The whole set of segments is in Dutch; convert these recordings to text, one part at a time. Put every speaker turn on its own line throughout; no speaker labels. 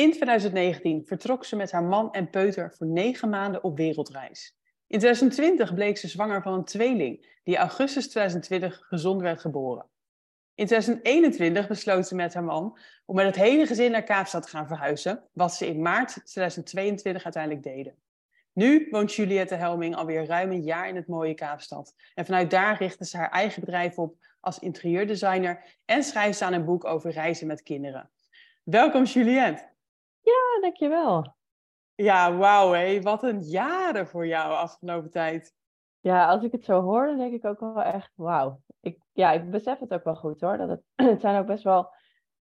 In 2019 vertrok ze met haar man en peuter voor negen maanden op wereldreis. In 2020 bleek ze zwanger van een tweeling, die augustus 2020 gezond werd geboren. In 2021 besloot ze met haar man om met het hele gezin naar Kaapstad te gaan verhuizen, wat ze in maart 2022 uiteindelijk deden. Nu woont Juliette Helming alweer ruim een jaar in het mooie Kaapstad. En vanuit daar richtte ze haar eigen bedrijf op als interieurdesigner en schrijft ze aan een boek over reizen met kinderen. Welkom Juliette.
Ja, dankjewel.
Ja, wauw hé. Wat een jaren voor jou afgelopen tijd.
Ja, als ik het zo hoor, dan denk ik ook wel echt wauw. Ik, ja, ik besef het ook wel goed hoor. Dat het, het zijn ook best wel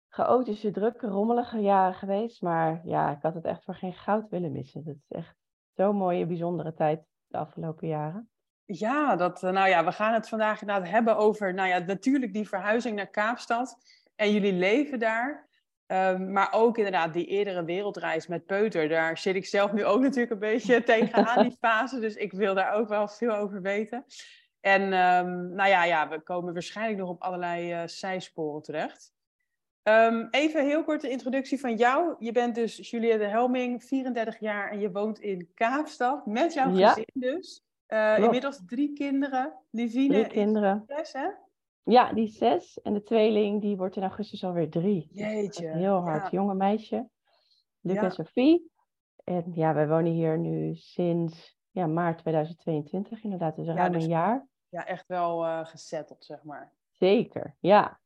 chaotische, drukke, rommelige jaren geweest. Maar ja, ik had het echt voor geen goud willen missen. Het is echt zo'n mooie, bijzondere tijd de afgelopen jaren.
Ja, dat, eh, nou ja, we gaan het vandaag inderdaad hebben over, nou ja, natuurlijk die verhuizing naar Kaapstad en jullie leven daar. Um, maar ook inderdaad die eerdere wereldreis met Peuter. Daar zit ik zelf nu ook natuurlijk een beetje tegenaan, die fase. Dus ik wil daar ook wel veel over weten. En um, nou ja, ja, we komen waarschijnlijk nog op allerlei uh, zijsporen terecht. Um, even heel kort de introductie van jou. Je bent dus Juliette Helming, 34 jaar en je woont in Kaapstad met jouw gezin dus. Uh, inmiddels drie kinderen. Livine
drie kinderen.
Zes, hè?
Ja, die zes. En de tweeling, die wordt in augustus alweer drie.
Jeetje.
Heel hard. Ja. Jonge meisje. Luc ja. en Sophie. En ja, wij wonen hier nu sinds ja, maart 2022 inderdaad. Dus ruim dus, een jaar.
Ja, echt wel uh, gezetteld, zeg maar.
Zeker, ja.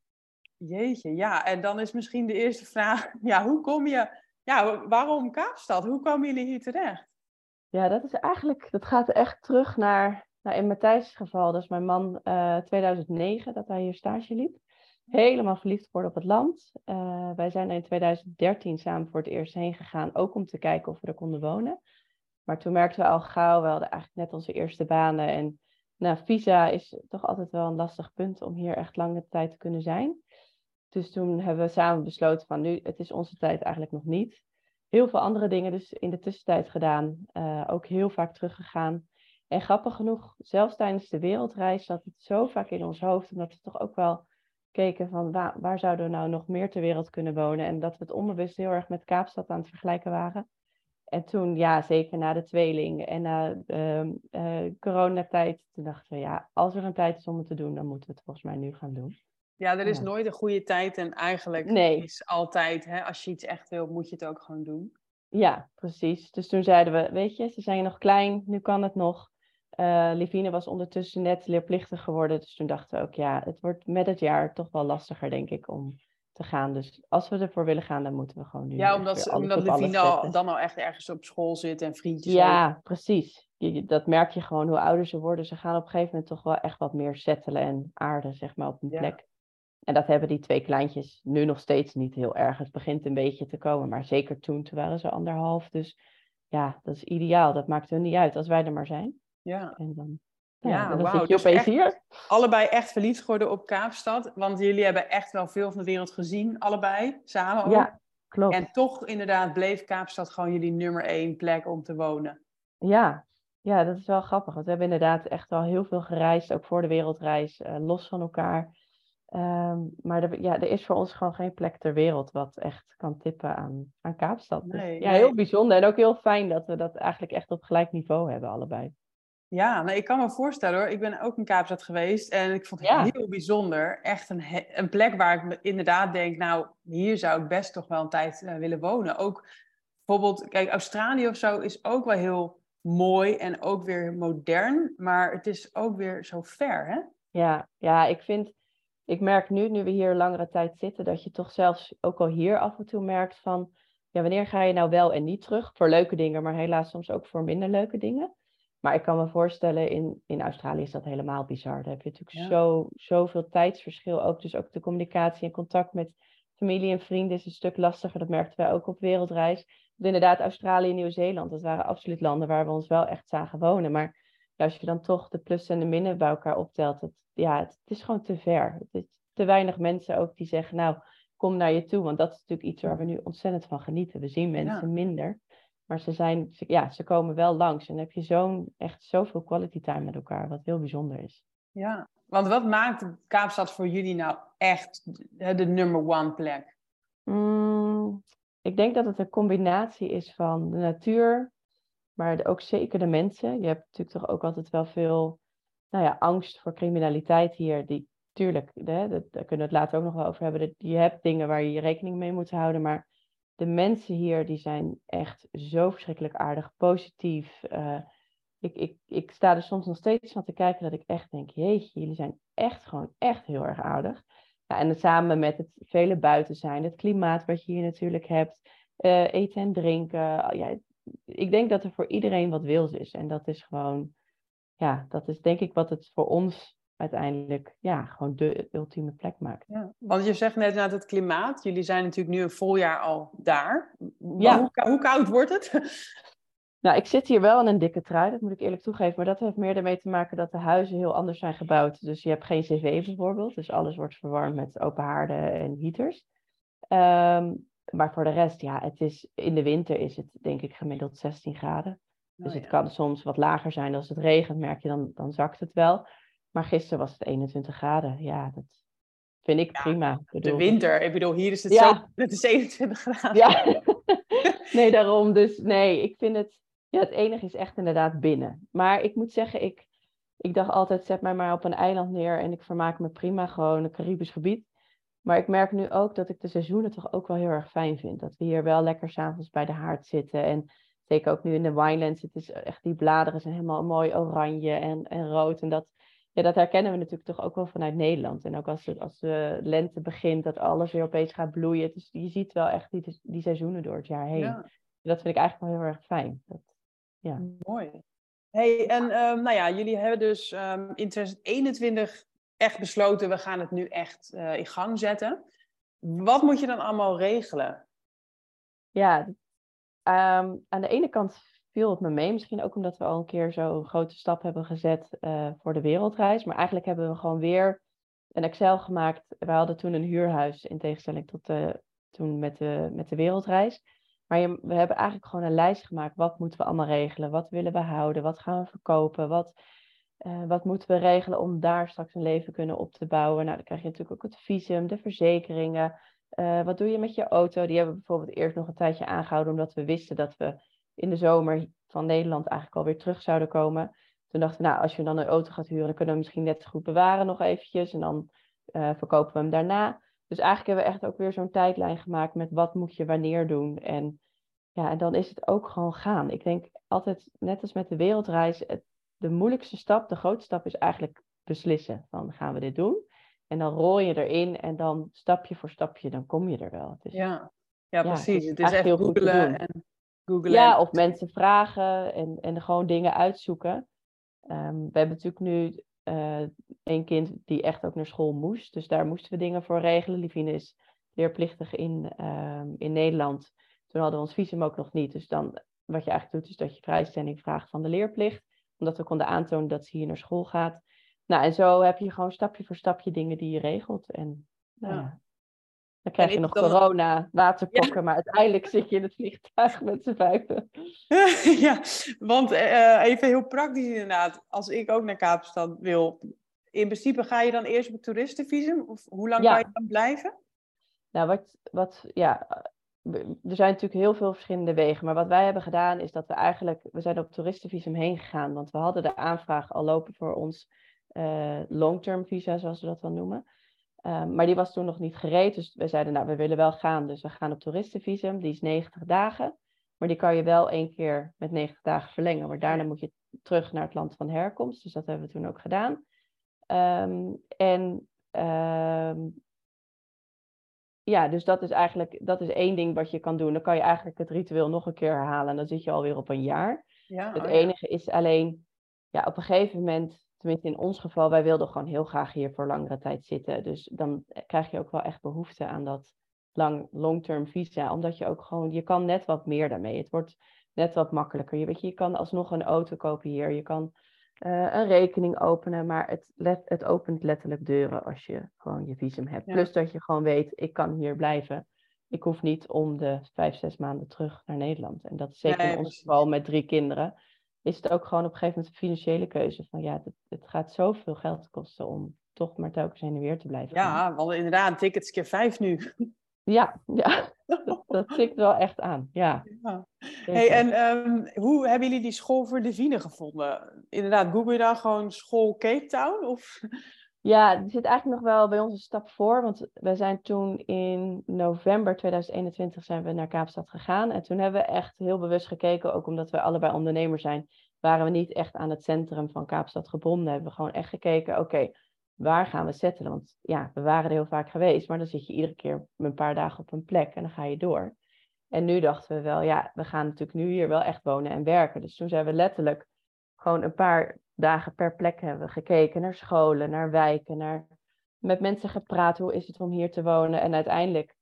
Jeetje, ja. En dan is misschien de eerste vraag, ja, hoe kom je, ja, waarom Kaapstad? Hoe komen jullie hier terecht?
Ja, dat is eigenlijk, dat gaat echt terug naar, nou in Matthijs' geval, dus mijn man, uh, 2009, dat hij hier stage liep. Helemaal verliefd geworden op het land. Uh, wij zijn er in 2013 samen voor het eerst heen gegaan, ook om te kijken of we er konden wonen. Maar toen merkten we al gauw, we hadden eigenlijk net onze eerste banen. En nou, visa is toch altijd wel een lastig punt om hier echt lange tijd te kunnen zijn. Dus toen hebben we samen besloten van nu, het is onze tijd eigenlijk nog niet. Heel veel andere dingen dus in de tussentijd gedaan. Uh, ook heel vaak teruggegaan. En grappig genoeg, zelfs tijdens de wereldreis zat het zo vaak in ons hoofd. Omdat we toch ook wel keken van waar, waar zouden we nou nog meer ter wereld kunnen wonen. En dat we het onbewust heel erg met Kaapstad aan het vergelijken waren. En toen, ja, zeker na de tweeling en na de uh, coronatijd, toen dachten we, ja, als er een tijd is om het te doen, dan moeten we het volgens mij nu gaan doen.
Ja, er is ja. nooit een goede tijd en eigenlijk
nee.
is altijd, hè, als je iets echt wil, moet je het ook gewoon doen.
Ja, precies. Dus toen zeiden we, weet je, ze zijn nog klein, nu kan het nog. Uh, Livine was ondertussen net leerplichtig geworden, dus toen dachten we ook, ja, het wordt met het jaar toch wel lastiger, denk ik, om te gaan. Dus als we ervoor willen gaan, dan moeten we gewoon nu.
Ja, omdat, omdat Livine al, dan al echt ergens op school zit en vriendjes.
Ja, heeft. precies. Je, dat merk je gewoon hoe ouder ze worden. Ze gaan op een gegeven moment toch wel echt wat meer settelen en aarden, zeg maar, op een plek. En dat hebben die twee kleintjes nu nog steeds niet heel erg. Het begint een beetje te komen, maar zeker toen, toen waren ze anderhalf. Dus ja, dat is ideaal. Dat maakt hun niet uit als wij er maar zijn.
Ja.
En dan,
ja,
ja dan
wow.
zit je
dus
opeens
echt,
hier.
Allebei echt verliefd geworden op Kaapstad. Want jullie hebben echt wel veel van de wereld gezien, allebei, samen ook.
Ja, klopt.
En toch inderdaad bleef Kaapstad gewoon jullie nummer één plek om te wonen.
Ja, ja, dat is wel grappig. Want we hebben inderdaad echt al heel veel gereisd, ook voor de wereldreis, uh, los van elkaar. Um, maar er, ja, er is voor ons gewoon geen plek ter wereld wat echt kan tippen aan, aan Kaapstad.
Nee,
dus, ja, heel bijzonder en ook heel fijn dat we dat eigenlijk echt op gelijk niveau hebben, allebei.
Ja, nou, ik kan me voorstellen hoor. Ik ben ook in Kaapstad geweest en ik vond het
Ja.
heel bijzonder. Echt een, een plek waar ik inderdaad denk, nou, hier zou ik best toch wel een tijd eh, willen wonen. Ook bijvoorbeeld, kijk, Australië of zo is ook wel heel mooi en ook weer modern, maar het is ook weer zo ver, hè?
Ja, ja, ik vind, ik merk nu, nu we hier langere tijd zitten, dat je toch zelfs ook al hier af en toe merkt van, ja, wanneer ga je nou wel en niet terug? Voor leuke dingen, maar helaas soms ook voor minder leuke dingen. Maar ik kan me voorstellen, in, in Australië is dat helemaal bizar. Daar heb je natuurlijk
Ja.
zo, zoveel tijdsverschil ook. Dus ook de communicatie en contact met familie en vrienden is een stuk lastiger. Dat merkten wij ook op wereldreis. inderdaad, Australië en Nieuw-Zeeland, dat waren absoluut landen waar we ons wel echt zagen wonen. Maar als je dan toch de plussen en de minnen bij elkaar optelt, het, ja, het, is gewoon te ver. Het is te weinig mensen ook die zeggen, nou, kom naar je toe. Want dat is natuurlijk iets waar we nu ontzettend van genieten. We zien mensen minder. Maar ze, zijn, ja, ze komen wel langs. En dan heb je zo'n, echt zoveel quality time met elkaar, wat heel bijzonder is.
Ja, want wat maakt Kaapstad voor jullie nou echt de number one plek?
Mm, ik denk dat het een combinatie is van de natuur, maar ook zeker de mensen. Je hebt natuurlijk toch ook altijd wel veel nou ja, angst voor criminaliteit hier. Die, tuurlijk, hè, daar kunnen we het later ook nog wel over hebben. Je hebt dingen waar je rekening mee moet houden, maar de mensen hier die zijn echt zo verschrikkelijk aardig, positief. Uh, ik, ik, ik sta er soms nog steeds van te kijken dat ik echt denk, jeetje, jullie zijn echt gewoon echt heel erg aardig. En samen met het vele buiten zijn, het klimaat wat je hier natuurlijk hebt, uh, eten en drinken. Ja, ik denk dat er voor iedereen wat wils is. En dat is gewoon, ja, dat is denk ik wat het voor ons uiteindelijk ja, gewoon de ultieme plek maakt. Ja,
want je zegt net naar het klimaat. Jullie zijn natuurlijk nu een vol jaar al daar. Ja. Hoe, hoe koud wordt het?
Nou, ik zit hier wel in een dikke trui, dat moet ik eerlijk toegeven. Maar dat heeft meer ermee te maken dat de huizen heel anders zijn gebouwd. Dus je hebt geen cv bijvoorbeeld. Dus alles wordt verwarmd met open haarden en heaters. Ehm, maar voor de rest, ja, het is, in de winter is het denk ik gemiddeld 16 graden. Dus oh het kan soms wat lager zijn. Als het regent, merk je dan, dan zakt het wel. Maar gisteren was het 21 graden. Ja, dat vind ik prima.
de winter, ik bedoel, hier is het zo, het is 21 graden.
Ja, nee, daarom. Dus nee, ik vind het, ja, het enige is echt inderdaad binnen. Maar ik moet zeggen, ik, ik dacht altijd, zet mij maar op een eiland neer en ik vermaak me prima, gewoon een Caribisch gebied. Maar ik merk nu ook dat ik de seizoenen toch ook wel heel erg fijn vind. Dat we hier wel lekker s'avonds bij de haard zitten. En zeker ook nu in de Winelands, het is echt, die bladeren zijn helemaal mooi oranje en, en rood. En dat, ja, dat herkennen we natuurlijk toch ook wel vanuit Nederland. En ook als, de, als de lente begint, dat alles weer opeens gaat bloeien. Dus je ziet wel echt die, die seizoenen door het jaar heen. Ja. Dat vind ik eigenlijk wel heel erg fijn. Dat, ja.
Mooi. Hey, en um, nou ja, jullie hebben dus um, in 2021 echt besloten, we gaan het nu echt uh, in gang zetten. Wat moet je dan allemaal regelen?
Ja, um, aan de ene kant viel het me mee. Misschien ook omdat we al een keer zo'n grote stap hebben gezet uh, voor de wereldreis. Maar eigenlijk hebben we gewoon weer een Excel gemaakt. We hadden toen een huurhuis in tegenstelling tot toen met de, met de wereldreis. Maar we hebben eigenlijk gewoon een lijst gemaakt. Wat moeten we allemaal regelen? Wat willen we houden? Wat gaan we verkopen? Wat, uh, wat moeten we regelen om daar straks een leven kunnen op te bouwen? Nou, dan krijg je natuurlijk ook het visum, de verzekeringen. Uh, wat doe je met je auto? Die hebben we bijvoorbeeld eerst nog een tijdje aangehouden, omdat we wisten dat we in de zomer van Nederland eigenlijk alweer terug zouden komen. Toen dachten we, nou, als je dan een auto gaat huren, dan kunnen we misschien net zo goed bewaren nog eventjes. En dan uh, verkopen we hem daarna. Dus eigenlijk hebben we echt ook weer zo'n tijdlijn gemaakt met wat moet je wanneer doen. En ja, en dan is het ook gewoon gaan. Ik denk altijd, net als met de wereldreis, het, de moeilijkste stap, de grootste stap is eigenlijk beslissen van gaan we dit doen. En dan rol je erin en dan stapje voor stapje, dan kom je er wel.
Is, ja. Ja, precies. het is, echt heel en googlen.
Ja, of mensen vragen en, en gewoon dingen uitzoeken. Um, we hebben natuurlijk nu uh, een kind die echt ook naar school moest. Dus daar moesten we dingen voor regelen. Livine is leerplichtig in, um, in Nederland. Toen hadden we ons visum ook nog niet. Dus dan, wat je eigenlijk doet, is dat je vrijstelling vraagt van de leerplicht. Omdat we konden aantonen dat ze hier naar school gaat. Nou, en zo heb je gewoon stapje voor stapje dingen die je regelt. En nou ja. Dan krijg je nog corona, waterpokken, maar uiteindelijk zit je in het vliegtuig met z'n vijven.
ja, want uh, even heel praktisch inderdaad. Als ik ook naar Kaapstad wil, in principe ga je dan eerst op het toeristenvisum? Of hoe lang ja. kan je dan blijven?
Nou, wat, wat, ja, er zijn natuurlijk heel veel verschillende wegen. Maar wat wij hebben gedaan is dat we eigenlijk, we zijn op toeristenvisum heen gegaan. Want we hadden de aanvraag al lopen voor ons uh, long-term visa, zoals we dat dan noemen. Um, maar die was toen nog niet gereed. Dus we zeiden, nou, we willen wel gaan. Dus we gaan op toeristenvisum. Die is 90 dagen. Maar die kan je wel één keer met 90 dagen verlengen. Maar daarna moet je terug naar het land van herkomst. Dus dat hebben we toen ook gedaan. Um, en um, ja, dus dat is eigenlijk dat is één ding wat je kan doen. Dan kan je eigenlijk het ritueel nog een keer herhalen. En dan zit je alweer op een jaar. Ja, het oh enige is alleen, ja, op een gegeven moment tenminste in ons geval, wij wilden gewoon heel graag hier voor langere tijd zitten. Dus dan krijg je ook wel echt behoefte aan dat lang long-term visa, omdat je ook gewoon, je kan net wat meer daarmee. Het wordt net wat makkelijker. Je, weet je, je kan alsnog een auto kopen hier, je kan uh, een rekening openen, maar het, let, het opent letterlijk deuren als je gewoon je visum hebt. Plus dat je gewoon weet, ik kan hier blijven. Ik hoef niet om de vijf, zes maanden terug naar Nederland. En dat is zeker in ons geval met drie kinderen. Is het ook gewoon op een gegeven moment een financiële keuze van ja, het, het gaat zoveel geld kosten om toch maar telkens heen en weer te blijven.
Ja, want inderdaad, tickets keer vijf nu.
Ja, ja. dat, dat tikt wel echt aan. Ja. ja.
Hey, en um, hoe hebben jullie die school voor Divine gevonden? Inderdaad, google je dan gewoon school Cape Town? Of?
Ja, er zit eigenlijk nog wel bij ons een stap voor. Want we zijn toen in november 2021 zijn we naar Kaapstad gegaan. En toen hebben we echt heel bewust gekeken, ook omdat we allebei ondernemers zijn, waren we niet echt aan het centrum van Kaapstad gebonden. Hebben we gewoon echt gekeken, oké, waar gaan we settelen? Want ja, we waren er heel vaak geweest, maar dan zit je iedere keer een paar dagen op een plek en dan ga je door. En nu dachten we wel, ja, we gaan natuurlijk nu hier wel echt wonen en werken. Dus toen zijn we letterlijk gewoon een paar dagen per plek hebben gekeken naar scholen, naar wijken, naar met mensen gepraat. Hoe is het om hier te wonen? En uiteindelijk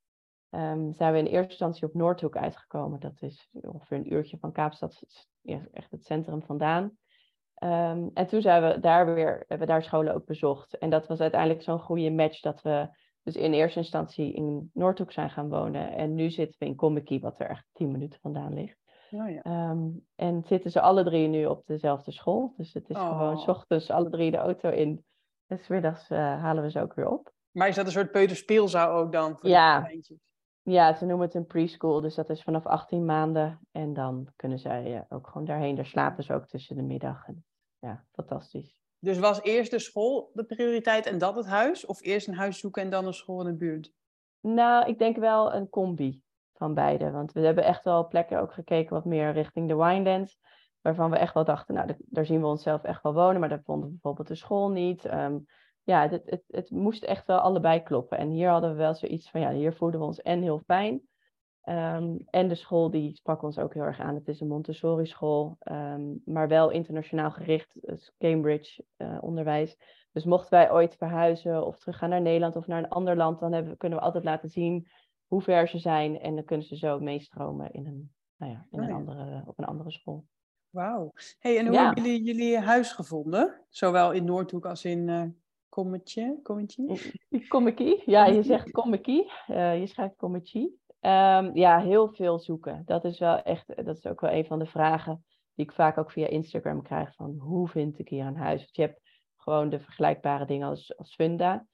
um, zijn we in eerste instantie op Noordhoek uitgekomen. Dat is ongeveer een uurtje van Kaapstad, echt het centrum vandaan. Um, en toen zijn we daar weer, hebben we daar scholen ook bezocht. En dat was uiteindelijk zo'n goede match dat we dus in eerste instantie in Noordhoek zijn gaan wonen. En nu zitten we in Combeki, wat er echt tien minuten vandaan ligt. Oh ja. um, en zitten ze alle drie nu op dezelfde school. Dus het is gewoon s oh. ochtends alle drie de auto in. En smiddags uh, halen we ze ook weer op.
Maar is dat een soort peuterspeelzaal ook dan? Voor
ja. ja, ze noemen het een preschool. Dus dat is vanaf 18 maanden. En dan kunnen zij uh, ook gewoon daarheen. Daar slapen ze ook tussen de middag. En, ja, fantastisch.
Dus was eerst de school de prioriteit en dat het huis? Of eerst een huis zoeken en dan een school in de buurt?
Nou, ik denk wel een combi van beide. Want we hebben echt wel plekken ook gekeken wat meer richting de Winelands. Waarvan we echt wel dachten, nou, daar zien we onszelf echt wel wonen. Maar daar vonden we bijvoorbeeld de school niet. Um, ja, het, het, het moest echt wel allebei kloppen. En hier hadden we wel zoiets van, ja, hier voelden we ons en heel fijn. Um, en de school die sprak ons ook heel erg aan. Het is een Montessori school, um, maar wel internationaal gericht, dus Cambridge uh, onderwijs. Dus mochten wij ooit verhuizen of teruggaan naar Nederland of naar een ander land, dan hebben, kunnen we altijd laten zien hoe ver ze zijn. En dan kunnen ze zo meestromen in een, nou ja, in een oh andere, op een andere school.
Wauw. Hey, en hoe hebben jullie jullie huis gevonden? Zowel in Noordhoek als in uh, Kommetje?
Ja, je zegt Kommetje. Uh, je schrijft Kommetje. Um, ja, heel veel zoeken. Dat is wel echt, dat is ook wel een van de vragen die ik vaak ook via Instagram krijg. Van hoe vind ik hier een huis? Want je hebt gewoon de vergelijkbare dingen als, als Funda.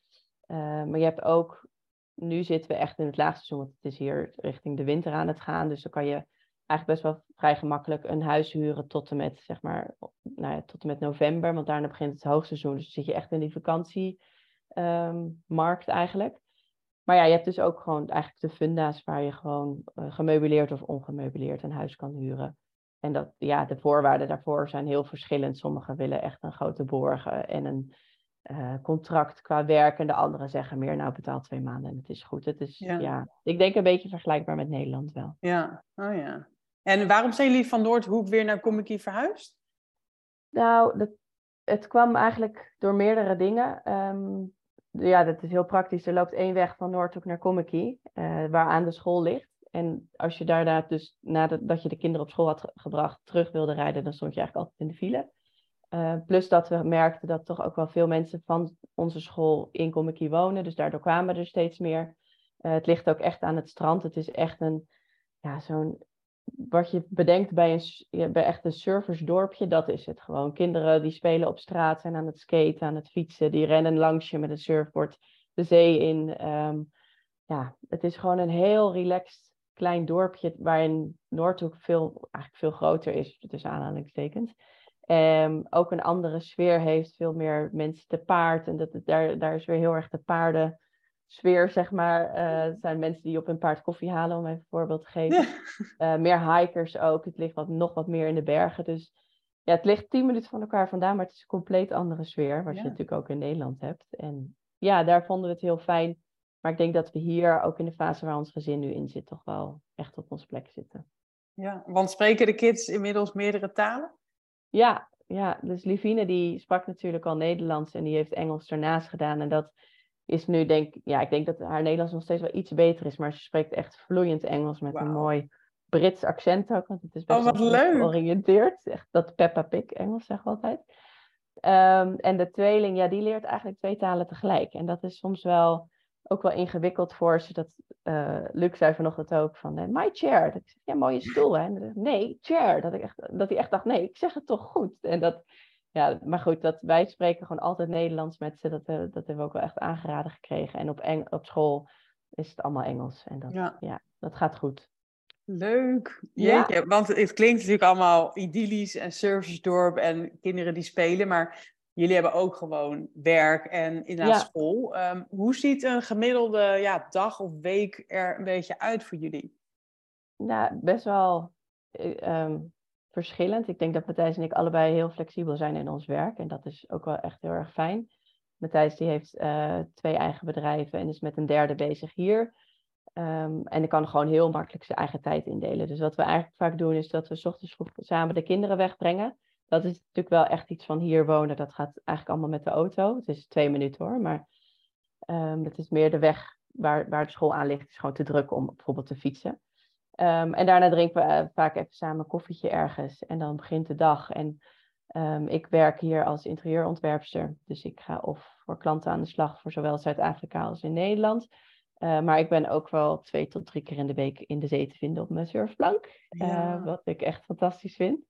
Uh, maar je hebt ook, nu zitten we echt in het laagseizoen, want het is hier richting de winter aan het gaan. Dus dan kan je eigenlijk best wel vrij gemakkelijk een huis huren tot en met, zeg maar, nou ja, tot en met november. Want daarna begint het hoogseizoen. Dus dan zit je echt in die vakantiemarkt um, eigenlijk. Maar ja, je hebt dus ook gewoon eigenlijk de funda's waar je gewoon uh, gemeubileerd of ongemeubileerd een huis kan huren. En dat, ja, de voorwaarden daarvoor zijn heel verschillend. Sommigen willen echt een grote borg en een uh, contract qua werk. En de anderen zeggen meer, nou betaal twee maanden en het is goed. Het is, ja. ik denk een beetje vergelijkbaar met Nederland wel.
Ja, oh ja. En waarom zijn jullie van Noordhoek weer naar Comicie verhuisd?
Nou, dat, het kwam eigenlijk door meerdere dingen. Um, ja, dat is heel praktisch. Er loopt één weg van Noordhoek naar Comicie, uh, waar aan de school ligt. En als je daarna dus nadat je de kinderen op school had gebracht terug wilde rijden, dan stond je eigenlijk altijd in de file. Uh, plus dat we merkten dat toch ook wel veel mensen van onze school in Comicie wonen. Dus daardoor kwamen er steeds meer. Uh, het ligt ook echt aan het strand. Het is echt een, ja, zo'n wat je bedenkt bij, een, bij echt een surfersdorpje, dat is het gewoon. Kinderen die spelen op straat, zijn aan het skaten, aan het fietsen, die rennen langs je met een surfboard de zee in. Um, ja, het is gewoon een heel relaxed klein dorpje waarin Noordhoek veel, eigenlijk veel groter is, tussen aanhalingstekens. Um, ook een andere sfeer heeft, veel meer mensen te paard. En dat, daar, daar is weer heel erg de paarden sfeer, zeg maar. Uh, zijn mensen die op een paard koffie halen, om even een voorbeeld te geven. Uh, meer hikers ook. Het ligt wat, nog wat meer in de bergen. Dus ja, het ligt tien minuten van elkaar vandaan, maar het is een compleet andere sfeer, wat je natuurlijk ook in Nederland hebt. En ja, daar vonden we het heel fijn. Maar ik denk dat we hier, ook in de fase waar ons gezin nu in zit, toch wel echt op onze plek zitten.
Ja, want spreken de kids inmiddels meerdere talen?
Ja, ja, dus Livine die sprak natuurlijk al Nederlands en die heeft Engels ernaast gedaan. En dat is nu denk ja, ik denk dat haar Nederlands nog steeds wel iets beter is, maar ze spreekt echt vloeiend Engels met een mooi Brits accent ook, want het is best
oh, wat leuk.
georiënteerd. Echt dat Peppa Pig Engels zeggen we altijd. Ehm, en de tweeling, ja, die leert eigenlijk twee talen tegelijk. En dat is soms wel ook wel ingewikkeld voor ze. Dat, uh, Luc zei vanochtend ook van, uh, my chair. Dat ik zeg, ja, mooie stoel hè. nee, chair. Dat, ik echt, dat hij echt dacht, nee, ik zeg het toch goed. En dat, ja, maar goed, dat, wij spreken gewoon altijd Nederlands met ze. Dat, uh, dat hebben we ook wel echt aangeraden gekregen. En op, Eng op school is het allemaal Engels. En dat, ja. ja dat gaat goed.
Leuk. Jeetje, ja. want het klinkt natuurlijk allemaal idyllisch en servicedorp en kinderen die spelen, maar jullie hebben ook gewoon werk en inderdaad ja. school. Um, hoe ziet een gemiddelde ja, dag of week er een beetje uit voor jullie?
Nou, best wel um, verschillend. Ik denk dat Matthijs en ik allebei heel flexibel zijn in ons werk en dat is ook wel echt heel erg fijn. Matthijs die heeft uh, twee eigen bedrijven en is met een derde bezig hier. Um, en ik kan gewoon heel makkelijk zijn eigen tijd indelen. Dus wat we eigenlijk vaak doen is dat we s ochtends vroeg samen de kinderen wegbrengen. Dat is natuurlijk wel echt iets van hier wonen. Dat gaat eigenlijk allemaal met de auto. Het is twee minuten hoor, maar um, het is meer de weg waar, waar de school aan ligt. Het is gewoon te druk om bijvoorbeeld te fietsen. Um, en daarna drinken we uh, vaak even samen een koffietje ergens. En dan begint de dag. En ik werk hier als interieurontwerpster. Dus ik ga of voor klanten aan de slag voor zowel Zuid-Afrika als in Nederland. Uh, maar ik ben ook wel twee tot drie keer in de week in de zee te vinden op mijn surfplank. Ja. Uh, wat ik echt fantastisch vind.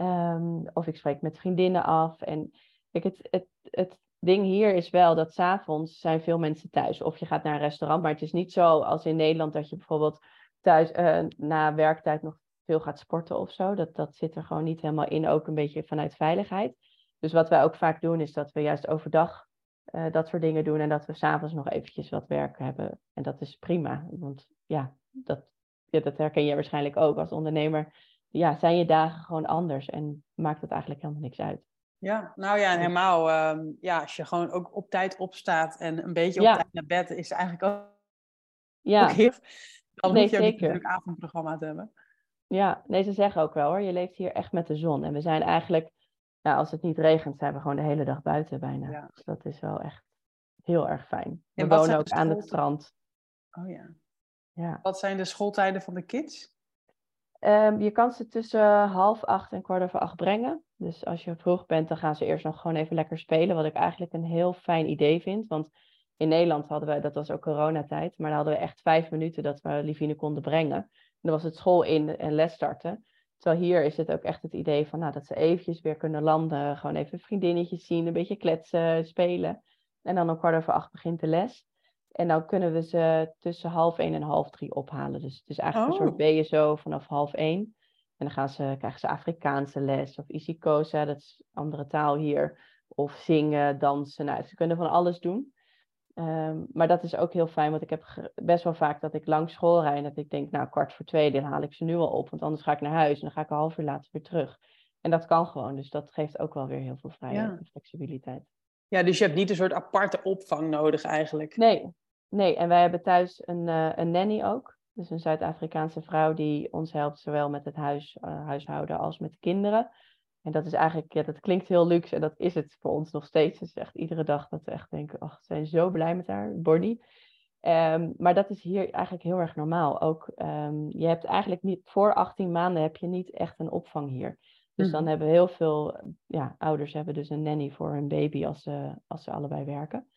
Um, of ik spreek met vriendinnen af. En kijk, het, het, het ding hier is wel dat s'avonds zijn veel mensen thuis. Of je gaat naar een restaurant. Maar het is niet zo als in Nederland dat je bijvoorbeeld thuis uh, na werktijd nog veel gaat sporten of zo. Dat, dat zit er gewoon niet helemaal in. Ook een beetje vanuit veiligheid. Dus wat wij ook vaak doen is dat we juist overdag uh, dat soort dingen doen en dat we s'avonds nog eventjes wat werk hebben. En dat is prima, want ja dat, ja, dat herken je waarschijnlijk ook als ondernemer. Ja, zijn je dagen gewoon anders en maakt het eigenlijk helemaal niks uit.
Ja, nou ja, en helemaal, um, ja, als je gewoon ook op tijd opstaat en een beetje op ja. tijd naar bed, is eigenlijk ook,
ja.
ook heel... Dan nee, moet je zeker. natuurlijk avondprogramma te hebben.
Ja, nee, ze zeggen ook wel hoor, je leeft hier echt met de zon. En we zijn eigenlijk als het niet regent, zijn we gewoon de hele dag buiten bijna. Ja. Dus dat is wel echt heel erg fijn. We wonen ook aan het strand.
Oh ja. ja. Wat zijn de schooltijden van de kids?
Um, je kan ze tussen half acht en kwart over acht brengen. Dus als je vroeg bent, dan gaan ze eerst nog gewoon even lekker spelen. Wat ik eigenlijk een heel fijn idee vind. Want in Nederland hadden we, dat was ook coronatijd, maar dan hadden we echt vijf minuten dat we Livine konden brengen. En dan was het school in en les starten. Terwijl hier is het ook echt het idee van nou, dat ze eventjes weer kunnen landen. Gewoon even vriendinnetjes zien, een beetje kletsen, spelen. En dan om kwart over acht begint de les. En dan kunnen we ze tussen half één en half drie ophalen. Dus het is eigenlijk oh. een soort BSO vanaf half één. En dan gaan ze, krijgen ze Afrikaanse les of Isikosa, dat is andere taal hier. Of zingen, dansen. Nou, ze kunnen van alles doen. Um, maar dat is ook heel fijn, want ik heb best wel vaak dat ik langs school rijd. En dat ik denk, nou, kwart voor twee, dan haal ik ze nu al op. Want anders ga ik naar huis en dan ga ik een half uur later weer terug. En dat kan gewoon. Dus dat geeft ook wel weer heel veel vrijheid en flexibiliteit.
Ja, dus je hebt niet een soort aparte opvang nodig eigenlijk.
Nee, nee. En wij hebben thuis een, uh, een nanny ook. Dus een Zuid-Afrikaanse vrouw die ons helpt, zowel met het huis, uh, huishouden als met de kinderen. En dat is eigenlijk, ja, dat klinkt heel luxe en dat is het voor ons nog steeds. Het is echt iedere dag dat we echt denken, ach, we zijn zo blij met haar, Bonnie. Um, maar dat is hier eigenlijk heel erg normaal. Ook, um, je hebt eigenlijk niet, voor 18 maanden heb je niet echt een opvang hier. Dus dan mhm. hebben heel veel ja, ouders hebben dus een nanny voor hun baby als ze, als ze allebei werken.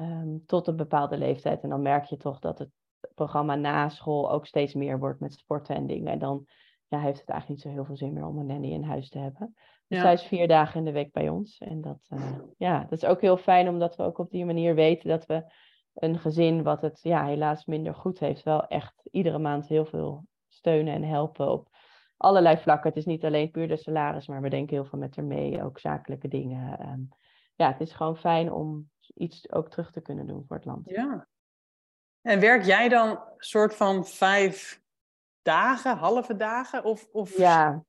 Um, tot een bepaalde leeftijd. En dan merk je toch dat het programma na school ook steeds meer wordt met sporten en dingen. En dan ja, heeft het eigenlijk niet zo heel veel zin meer om een nanny in huis te hebben. Dus ja. zij is vier dagen in de week bij ons. En dat, uh, ja, dat is ook heel fijn, omdat we ook op die manier weten dat we een gezin wat het ja, helaas minder goed heeft, wel echt iedere maand heel veel steunen en helpen op allerlei vlakken. Het is niet alleen puur de salaris, maar we denken heel veel met haar mee, ook zakelijke dingen. Um, ja, het is gewoon fijn om iets ook terug te kunnen doen voor het land.
Ja. En werk jij dan soort van vijf dagen, halve dagen? Of, of
ja.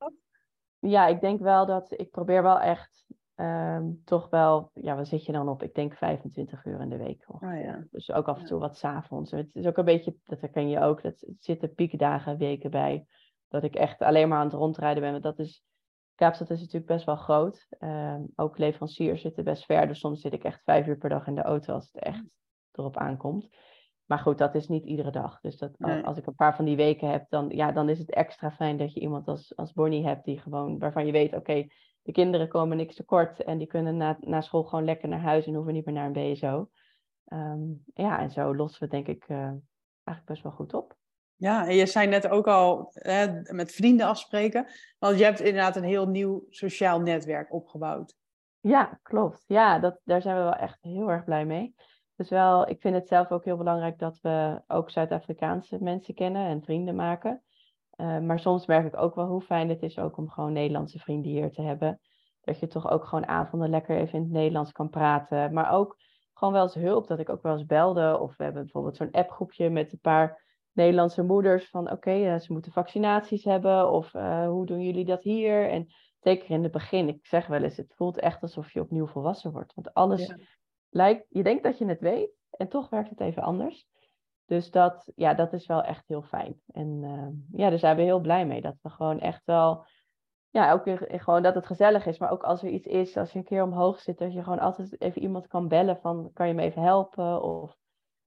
ja, ik denk wel dat ik probeer wel echt um, toch wel, ja, waar zit je dan op? Ik denk 25 uur in de week.
Oh, ja.
Dus ook af en toe ja. wat s'avonds. Het is ook een beetje, dat herken je ook, dat zitten piekdagen, weken bij. Dat ik echt alleen maar aan het rondrijden ben. Want dat is, Kaapstad is natuurlijk best wel groot. Um, ook leveranciers zitten best ver. Dus soms zit ik echt vijf uur per dag in de auto als het echt erop aankomt. Maar goed, dat is niet iedere dag. Dus dat, als ik een paar van die weken heb, dan, ja, dan is het extra fijn dat je iemand als, als Bonnie hebt die gewoon, waarvan je weet, oké, de kinderen komen niks tekort en die kunnen na, na school gewoon lekker naar huis en hoeven niet meer naar een BSO. Ehm, ja, en zo lossen we denk ik uh, eigenlijk best wel goed op.
Ja, en je zei net ook al hè, met vrienden afspreken, want je hebt inderdaad een heel nieuw sociaal netwerk opgebouwd.
Ja, klopt. Ja, dat, daar zijn we wel echt heel erg blij mee. Dus wel, ik vind het zelf ook heel belangrijk dat we ook Zuid-Afrikaanse mensen kennen en vrienden maken. Uh, maar soms merk ik ook wel hoe fijn het is ook om gewoon Nederlandse vrienden hier te hebben. Dat je toch ook gewoon avonden lekker even in het Nederlands kan praten. Maar ook gewoon wel eens hulp, dat ik ook wel eens belde. Of we hebben bijvoorbeeld zo'n appgroepje met een paar Nederlandse moeders van oké, okay, ze moeten vaccinaties hebben. Of uh, hoe doen jullie dat hier? En zeker in het begin, ik zeg wel eens, het voelt echt alsof je opnieuw volwassen wordt. Want alles lijkt, je denkt dat je het weet en toch werkt het even anders. Dus dat, ja, dat is wel echt heel fijn. En uh, ja, daar zijn we heel blij mee. Dat we gewoon echt wel, ja, ook gewoon dat het gezellig is. Maar ook als er iets is, als je een keer omhoog zit, dat je gewoon altijd even iemand kan bellen van, kan je me even helpen? Of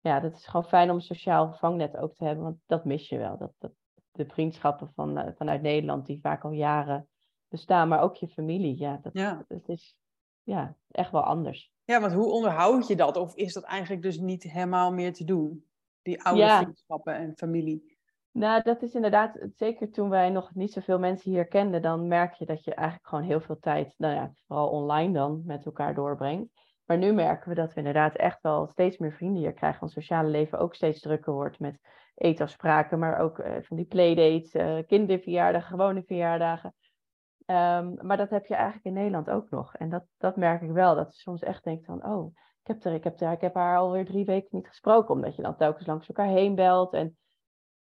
ja, dat is gewoon fijn om een sociaal vangnet ook te hebben, want dat mis je wel. Dat, dat, de vriendschappen van, uh, vanuit Nederland, die vaak al jaren bestaan, maar ook je familie. Ja, dat, ja. dat is ja, echt wel anders.
Ja, want hoe onderhoud je dat? Of is dat eigenlijk dus niet helemaal meer te doen? Die oude vriendschappen en familie.
Nou, dat is inderdaad, zeker toen wij nog niet zoveel mensen hier kenden, dan merk je dat je eigenlijk gewoon heel veel tijd, nou ja, vooral online dan, met elkaar doorbrengt. Maar nu merken we dat we inderdaad echt wel steeds meer vrienden hier krijgen. Het sociale leven ook steeds drukker wordt met eetafspraken, maar ook uh, van die playdates, uh, kinderverjaardagen, gewone verjaardagen. Um, maar dat heb je eigenlijk in Nederland ook nog. En dat, dat merk ik wel. Dat je soms echt denkt van, oh, ik heb, er, ik, heb er, ik heb haar alweer drie weken niet gesproken. Omdat je dan telkens langs elkaar heen belt. En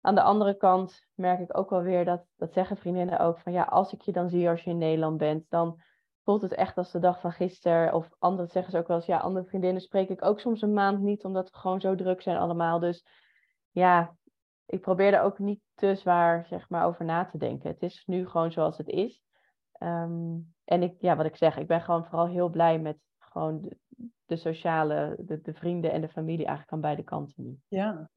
aan de andere kant merk ik ook wel weer dat, dat zeggen vriendinnen ook van, ja, als ik je dan zie als je in Nederland bent, dan voelt het echt als de dag van gisteren. Of anderen zeggen ze ook wel eens, ja, andere vriendinnen spreek ik ook soms een maand niet, omdat we gewoon zo druk zijn allemaal. Dus ja, ik probeer er ook niet te zwaar zeg maar, over na te denken. Het is nu gewoon zoals het is. Um, en ik, ja, wat ik zeg, ik ben gewoon vooral heel blij met gewoon de, de sociale, de, de, vrienden en de familie eigenlijk aan beide kanten nu.
Ja.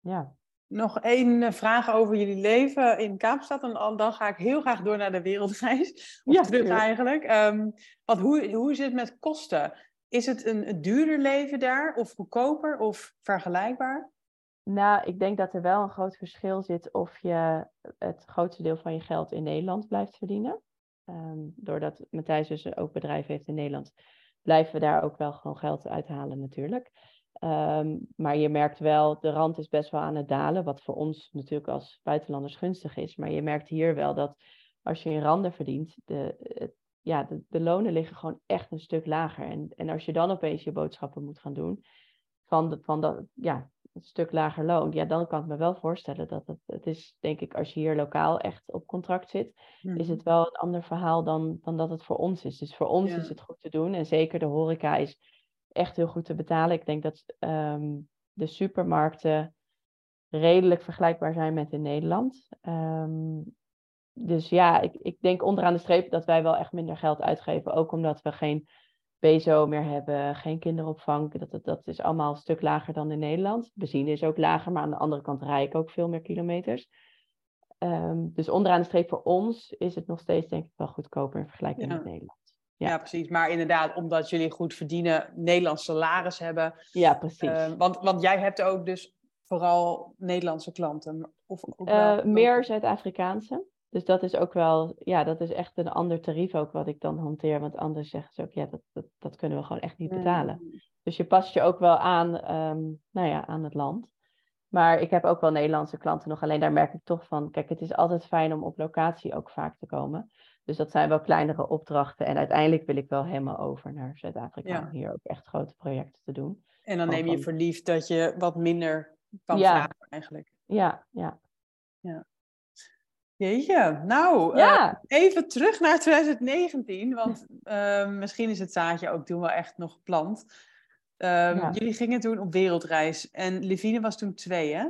Ja.
Nog één eh, vraag over jullie leven in Kaapstad. En dan ga ik heel graag door naar de wereldreis. Of ja, terug eigenlijk. Um, want hoe, hoe is het met kosten? Is het een, een duurder leven daar? Of goedkoper? Of vergelijkbaar?
Nou, ik denk dat er wel een groot verschil zit of je het grootste deel van je geld in Nederland blijft verdienen. Um, doordat Matthijs dus ook bedrijf heeft in Nederland, blijven we daar ook wel gewoon geld uithalen natuurlijk. Um, maar je merkt wel, de rand is best wel aan het dalen, wat voor ons natuurlijk als buitenlanders gunstig is. Maar je merkt hier wel dat als je in randen verdient, de, ja, de, de, lonen liggen gewoon echt een stuk lager. En, en als je dan opeens je boodschappen moet gaan doen, van, de, van dat, ja, een stuk lager loon, ja, dan kan ik me wel voorstellen dat het, het is, denk ik, als je hier lokaal echt op contract zit, is het mhm. wel een ander verhaal dan, dan dat het voor ons is. Dus voor ons is het goed te doen en zeker de horeca is echt heel goed te betalen. Ik denk dat um, de supermarkten redelijk vergelijkbaar zijn met in Nederland. Um, dus ja, ik, ik denk onderaan de streep dat wij wel echt minder geld uitgeven, ook omdat we geen BSO meer hebben, geen kinderopvang. Dat, dat, dat is allemaal een stuk lager dan in Nederland. Benzine is ook lager, maar aan de andere kant rij ik ook veel meer kilometers. Um, dus onderaan de streep voor ons is het nog steeds denk ik wel goedkoper in vergelijking met Nederland.
Ja. ja. precies. Maar inderdaad, omdat jullie goed verdienen, Nederlands salaris hebben.
Ja, precies. Uh,
want, want jij hebt ook dus vooral Nederlandse klanten? Of
ook uh, meer Zuid-Afrikaanse. Dus dat is ook wel, ja, dat is echt een ander tarief ook wat ik dan hanteer. Want anders zeggen ze ook, ja, dat, dat, dat kunnen we gewoon echt niet betalen. Mm. Dus je past je ook wel aan, um, nou ja, aan het land. Maar ik heb ook wel Nederlandse klanten nog. Alleen daar merk ik toch van, kijk, het is altijd fijn om op locatie ook vaak te komen. Dus dat zijn wel kleinere opdrachten. En uiteindelijk wil ik wel helemaal over naar Zuid-Afrika om hier ook echt grote projecten te doen.
En dan neem je voor lief dat je wat minder kan ja. vragen eigenlijk.
Ja, ja.
Ja. Jeetje, nou, uh, even terug naar 2019, want uh, misschien is het zaadje ook toen wel echt nog geplant. Ja. Jullie gingen toen op wereldreis en Levine was toen twee, hè?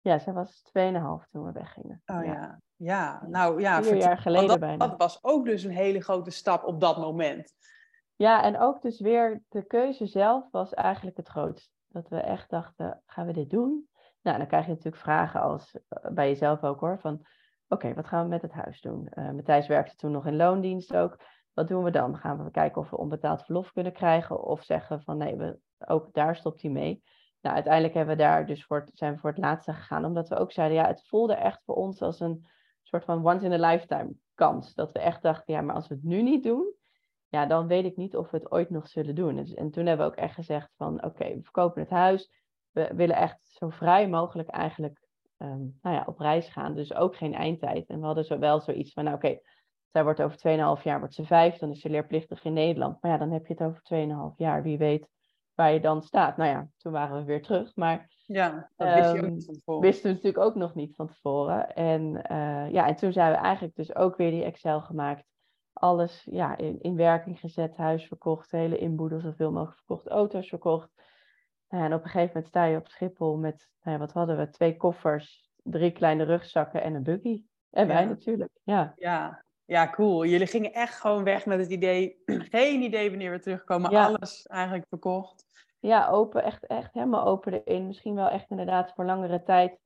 Ja, zij was tweeënhalf toen we weggingen.
Oh ja, ja. nou ja.
Vier jaar geleden
dat,
bijna.
Dat was ook dus een hele grote stap op dat moment.
Ja, en ook dus weer de keuze zelf was eigenlijk het grootste Dat we echt dachten, gaan we dit doen? Nou, dan krijg je natuurlijk vragen als, eh, bij jezelf ook hoor, van oké, wat gaan we met het huis doen? Uh, Matthijs werkte toen nog in loondienst ook. Wat doen we dan? Gaan we kijken of we onbetaald verlof kunnen krijgen? Of zeggen van nee, we, ook daar stopt hij mee. Nou, uiteindelijk hebben we daar dus voor, zijn we voor het laatste gegaan. Omdat we ook zeiden, ja, het voelde echt voor ons als een soort van once in a lifetime kans. Dat we echt dachten, ja, maar als we het nu niet doen, ja, dan weet ik niet of we het ooit nog zullen doen. Dus, en toen hebben we ook echt gezegd van, oké, we verkopen het huis. We willen echt zo vrij mogelijk eigenlijk um, nou ja, op reis gaan. Dus ook geen eindtijd. En we hadden zo wel zoiets van, nou oké, zij wordt over 2,5 jaar wordt ze vijf, dan is ze leerplichtig in Nederland. Maar ja, dan heb je het over 2,5 jaar. Wie weet waar je dan staat. Nou ja, toen waren we weer terug. Maar
ja, dat wist je ook
um,
niet van tevoren.
wisten we natuurlijk ook nog niet van tevoren. En, uh, ja, en toen zijn we eigenlijk dus ook weer die Excel gemaakt. Alles ja, in, in werking gezet, huis verkocht, hele inboedel zoveel mogelijk verkocht, auto's verkocht. En op een gegeven moment sta je op Schiphol met, nou ja, wat hadden we, twee koffers, drie kleine rugzakken en een buggy. En wij natuurlijk, ja.
Ja. ja, cool. Jullie gingen echt gewoon weg met het idee, geen idee wanneer we terugkomen, alles eigenlijk verkocht.
Ja, open, echt, echt helemaal open erin. Misschien wel echt inderdaad voor langere tijd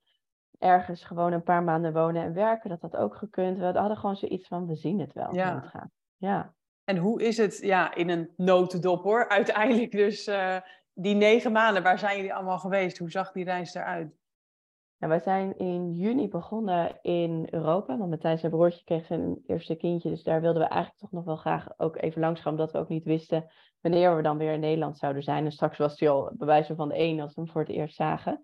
ergens gewoon een paar maanden wonen en werken. Dat had ook gekund. We hadden gewoon zoiets van, we zien het wel.
Ja.
hoe het gaat. Ja.
En hoe is het, ja, in een notendop hoor, uiteindelijk dus eh, die negen maanden, waar zijn jullie allemaal geweest? Hoe zag die reis eruit?
Nou, wij zijn in juni begonnen in Europa. Want Matthijs zijn broertje kreeg zijn eerste kindje. Dus daar wilden we eigenlijk toch nog wel graag ook even langs gaan. Omdat we ook niet wisten wanneer we dan weer in Nederland zouden zijn. En straks was hij al bij wijze van de een als we hem voor het eerst zagen.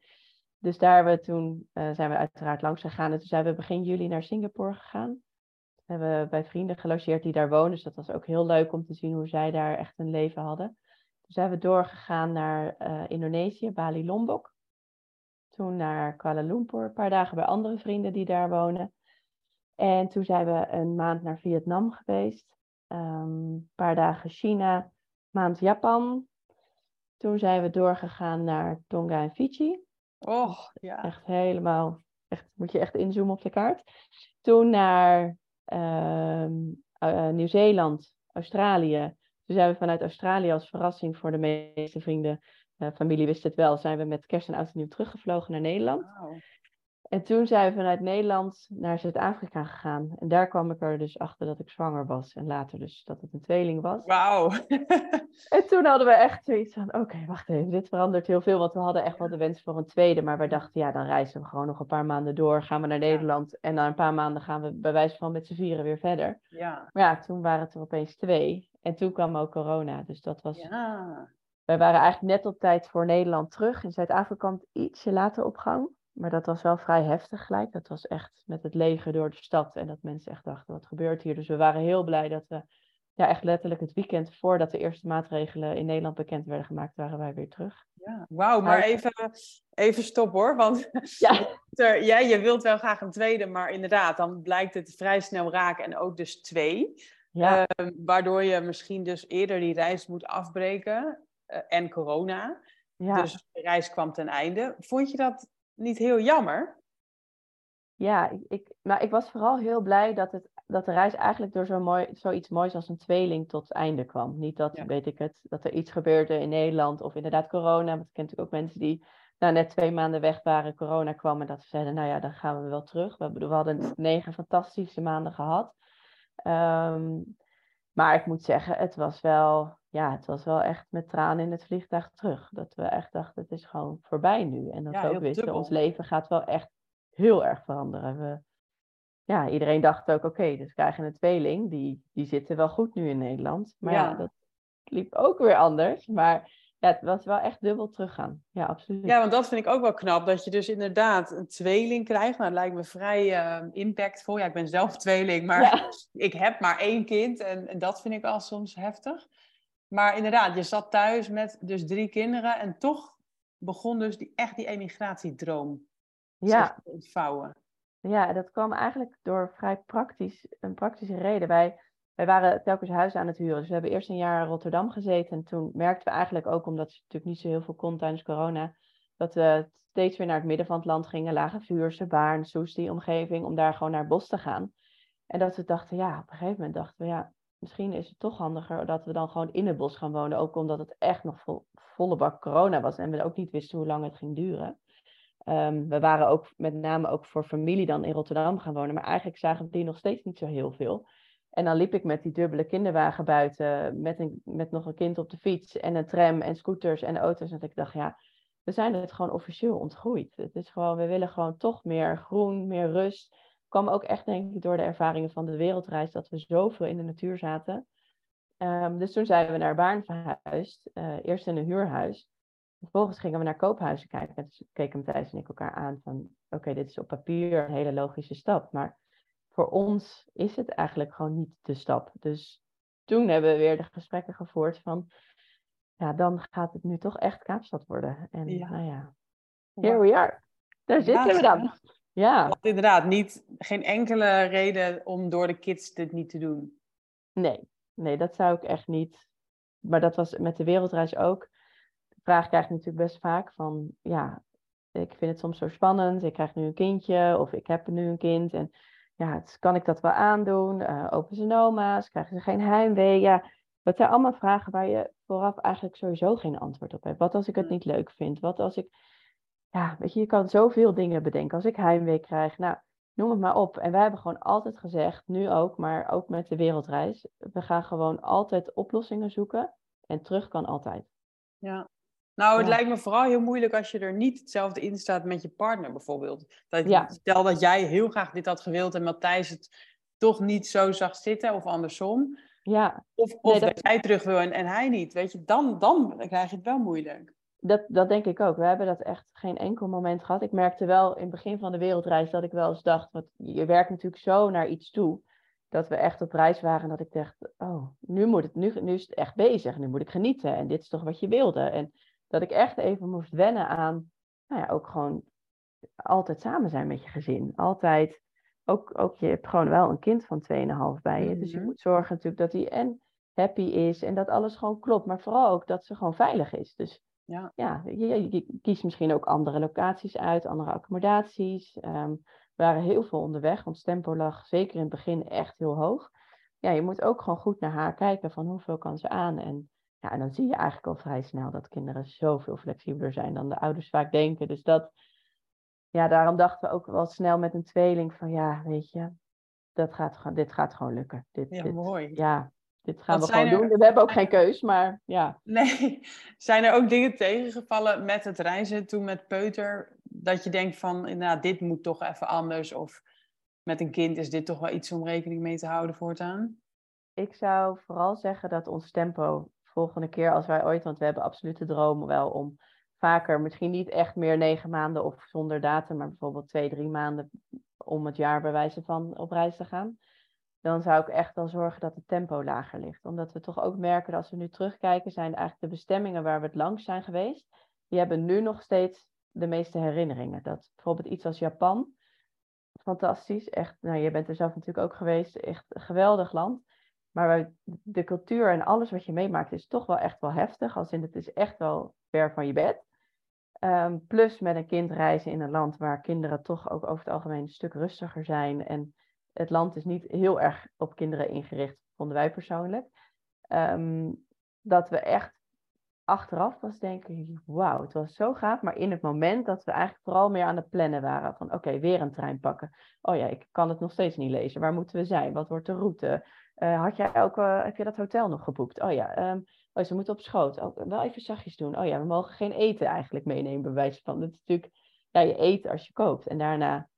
Dus daar we toen, eh, zijn we uiteraard langs gegaan. En toen zijn we begin juli naar Singapore gegaan. Toen hebben we bij vrienden gelogeerd die daar wonen. Dus dat was ook heel leuk om te zien hoe zij daar echt een leven hadden. Toen zijn we doorgegaan naar eh, Indonesië, Bali Lombok. Toen naar Kuala Lumpur, een paar dagen bij andere vrienden die daar wonen. En toen zijn we een maand naar Vietnam geweest. Ehm, een paar dagen China, maand Japan. Toen zijn we doorgegaan naar Tonga en Fiji.
Oh, ja.
Echt helemaal, echt, moet je echt inzoomen op de kaart. Toen naar ehm, eh, Nieuw-Zeeland, Australië. Toen zijn we vanuit Australië als verrassing voor de meeste vrienden, familie wist het wel, zijn we met kerst en oud en nieuw teruggevlogen naar Nederland. En toen zijn we vanuit Nederland naar Zuid-Afrika gegaan. En daar kwam ik er dus achter dat ik zwanger was. En later dus dat het een tweeling was.
Wauw.
En toen hadden we echt zoiets van, oké, wacht even, dit verandert heel veel. Want we hadden echt wel de wens voor een tweede. Maar wij dachten, ja, dan reizen we gewoon nog een paar maanden door. Gaan we naar Nederland. En na een paar maanden gaan we bij wijze van met z'n vieren weer verder.
ja.
Maar ja, toen waren het er opeens twee. En toen kwam ook corona. Dus dat was...
Ja.
Wij waren eigenlijk net op tijd voor Nederland terug. In Zuid-Afrika kwam het ietsje later op gang. Maar dat was wel vrij heftig gelijk. Dat was echt met het leger door de stad. En dat mensen echt dachten, wat gebeurt hier? Dus we waren heel blij dat we ja, echt letterlijk het weekend voordat de eerste maatregelen in Nederland bekend werden gemaakt, waren wij weer terug.
Ja, wauw, maar even, even stop hoor, want
Ja,
ja, je wilt wel graag een tweede, maar inderdaad, dan blijkt het vrij snel raken en ook dus twee.
ja,
Ehm, waardoor je misschien dus eerder die reis moet afbreken en corona.
ja,
Dus de reis kwam ten einde. Vond je dat niet heel jammer?
ja ik, maar ik was vooral heel blij dat, het, dat de reis eigenlijk door zo mooi, zoiets moois als een tweeling tot het einde kwam. Niet dat,
Ja.
weet ik het, dat er iets gebeurde in Nederland of inderdaad corona. Want ik ken natuurlijk ook mensen die nou, net twee maanden weg waren, corona kwam en dat ze zeiden, nou ja, dan gaan we wel terug. We, we hadden negen fantastische maanden gehad. Ehm, maar ik moet zeggen, het was wel, ja, het was wel echt met tranen in het vliegtuig terug. Dat we echt dachten, het is gewoon voorbij nu. En dat
Ja,
we ook wisten, ons leven gaat wel echt heel erg veranderen. We, ja, iedereen dacht ook, oké, dus we krijgen een tweeling, die, die zitten wel goed nu in Nederland. Maar ja,
Ja.
dat liep ook weer anders. Maar ja, het was wel echt dubbel teruggaan. Ja, absoluut.
Ja, want dat vind ik ook wel knap, dat je dus inderdaad een tweeling krijgt. Nou, dat lijkt me vrij eh, impactvol. Ja, ik ben zelf tweeling, maar
Ja.
ik heb maar één kind en, en dat vind ik al soms heftig. Maar inderdaad, je zat thuis met dus drie kinderen en toch begon dus die, echt die emigratiedroom
ja.
te ontvouwen.
Ja, dat kwam eigenlijk door vrij praktisch, een praktische reden. Wij, wij waren telkens huizen aan het huren. Dus we hebben eerst een jaar in Rotterdam gezeten. En toen merkten we eigenlijk ook, omdat er natuurlijk niet zo heel veel kon tijdens corona, dat we steeds weer naar het midden van het land gingen. Lage Vuurse, Baarn, Soest, die omgeving, om daar gewoon naar het bos te gaan. En dat we dachten, ja, op een gegeven moment dachten we, ja, misschien is het toch handiger dat we dan gewoon in het bos gaan wonen. Ook omdat het echt nog vol, volle bak corona was en we ook niet wisten hoe lang het ging duren. Ehm, we waren ook met name ook voor familie dan in Rotterdam gaan wonen. Maar eigenlijk zagen we die nog steeds niet zo heel veel. En dan liep ik met die dubbele kinderwagen buiten, met, een, met nog een kind op de fiets en een tram en scooters en auto's. En ik dacht, ja, we zijn het gewoon officieel ontgroeid. Het is gewoon, we willen gewoon toch meer groen, meer rust. Kwam ook echt, denk ik, door de ervaringen van de wereldreis, dat we zoveel in de natuur zaten. Ehm, dus toen zijn we naar Baarn verhuisd, uh, eerst in een huurhuis. Vervolgens gingen we naar koophuizen kijken. En toen keken Matthijs en ik elkaar aan van, oké, dit is op papier een hele logische stap. Maar voor ons is het eigenlijk gewoon niet de stap. Dus toen hebben we weer de gesprekken gevoerd van, ja, dan gaat het nu toch echt Kaapstad worden. En ja. nou ja, here we are. Daar zitten we dan. Ja.
Want inderdaad, niet, geen enkele reden om door de kids dit niet te doen.
Nee, nee, dat zou ik echt niet. Maar dat was met de wereldreis ook. De vraag krijg ik natuurlijk best vaak van, ja, ik vind het soms zo spannend. Ik krijg nu een kindje of ik heb nu een kind. En ja, kan ik dat wel aandoen? Uh, open ze noma's? Krijgen ze geen heimwee? Ja, dat zijn allemaal vragen waar je vooraf eigenlijk sowieso geen antwoord op hebt. Wat als ik het niet leuk vind? Wat als ik, ja, weet je, je kan zoveel dingen bedenken. Als ik heimwee krijg, nou, noem het maar op. En wij hebben gewoon altijd gezegd, nu ook, maar ook met de wereldreis, we gaan gewoon altijd oplossingen zoeken. En terug kan altijd.
Ja, nou, het lijkt me vooral heel moeilijk als je er niet hetzelfde in staat met je partner bijvoorbeeld. Dat, Stel dat jij heel graag dit had gewild en Matthijs het toch niet zo zag zitten of andersom.
Ja.
Of, of dat... jij terug wil en, en hij niet. Weet je, dan, dan krijg je het wel moeilijk.
Dat, dat denk ik ook. We hebben dat echt geen enkel moment gehad. Ik merkte wel in het begin van de wereldreis dat ik wel eens dacht, want je werkt natuurlijk zo naar iets toe, dat we echt op reis waren dat ik dacht, oh, nu, moet het, nu, nu is het echt bezig, nu moet ik genieten en dit is toch wat je wilde. En dat ik echt even moest wennen aan, nou ja, ook gewoon altijd samen zijn met je gezin. Altijd, ook, ook je hebt gewoon wel een kind van 2,5 bij je. Dus je mhm. moet zorgen natuurlijk dat hij en happy is en dat alles gewoon klopt. Maar vooral ook dat ze gewoon veilig is. Dus ja, ja je, je kiest misschien ook andere locaties uit, andere accommodaties. Um, we waren heel veel onderweg, want tempo lag zeker in het begin echt heel hoog. Ja, je moet ook gewoon goed naar haar kijken van hoeveel kan ze aan en ja, en dan zie je eigenlijk al vrij snel dat kinderen zoveel flexibeler zijn dan de ouders vaak denken. Dus dat, ja, daarom dachten we ook wel snel met een tweeling van, ja, weet je, dat gaat, dit gaat gewoon lukken. Dit,
ja,
dit,
mooi.
Ja, dit gaan we gewoon doen. We hebben ook geen keus, maar ja.
Nee, zijn er ook dingen tegengevallen met het reizen toen met Peuter, dat je denkt van, inderdaad, dit moet toch even anders, of met een kind is dit toch wel iets om rekening mee te houden voortaan?
Ik zou vooral zeggen dat ons tempo volgende keer als wij ooit, want we hebben absolute dromen wel om vaker, misschien niet echt meer negen maanden of zonder datum, maar bijvoorbeeld twee, drie maanden om het jaar bij wijze van op reis te gaan. Dan zou ik echt wel zorgen dat het tempo lager ligt. Omdat we toch ook merken dat als we nu terugkijken, zijn eigenlijk de bestemmingen waar we het langs zijn geweest, die hebben nu nog steeds de meeste herinneringen. Dat bijvoorbeeld iets als Japan, fantastisch, echt, nou je bent er zelf natuurlijk ook geweest, echt een geweldig land. Maar de cultuur en alles wat je meemaakt is toch wel echt wel heftig. Als in het is echt wel ver van je bed. Um, plus met een kind reizen in een land waar kinderen toch ook over het algemeen een stuk rustiger zijn. En het land is niet heel erg op kinderen ingericht, vonden wij persoonlijk. Um, dat we echt achteraf was denken, wauw, het was zo gaaf. Maar in het moment dat we eigenlijk vooral meer aan het plannen waren. Van oké, weer een trein pakken. Oh ja, ik kan het nog steeds niet lezen. Waar moeten we zijn? Wat wordt de route? Uh, had jij ook, uh, heb je dat hotel nog geboekt? Oh ja, um, oh, ze moeten op schoot. Oh, wel even zachtjes doen. Oh ja, we mogen geen eten eigenlijk meenemen bij wijze van. Dat is natuurlijk, ja, je eet als je koopt. En daarna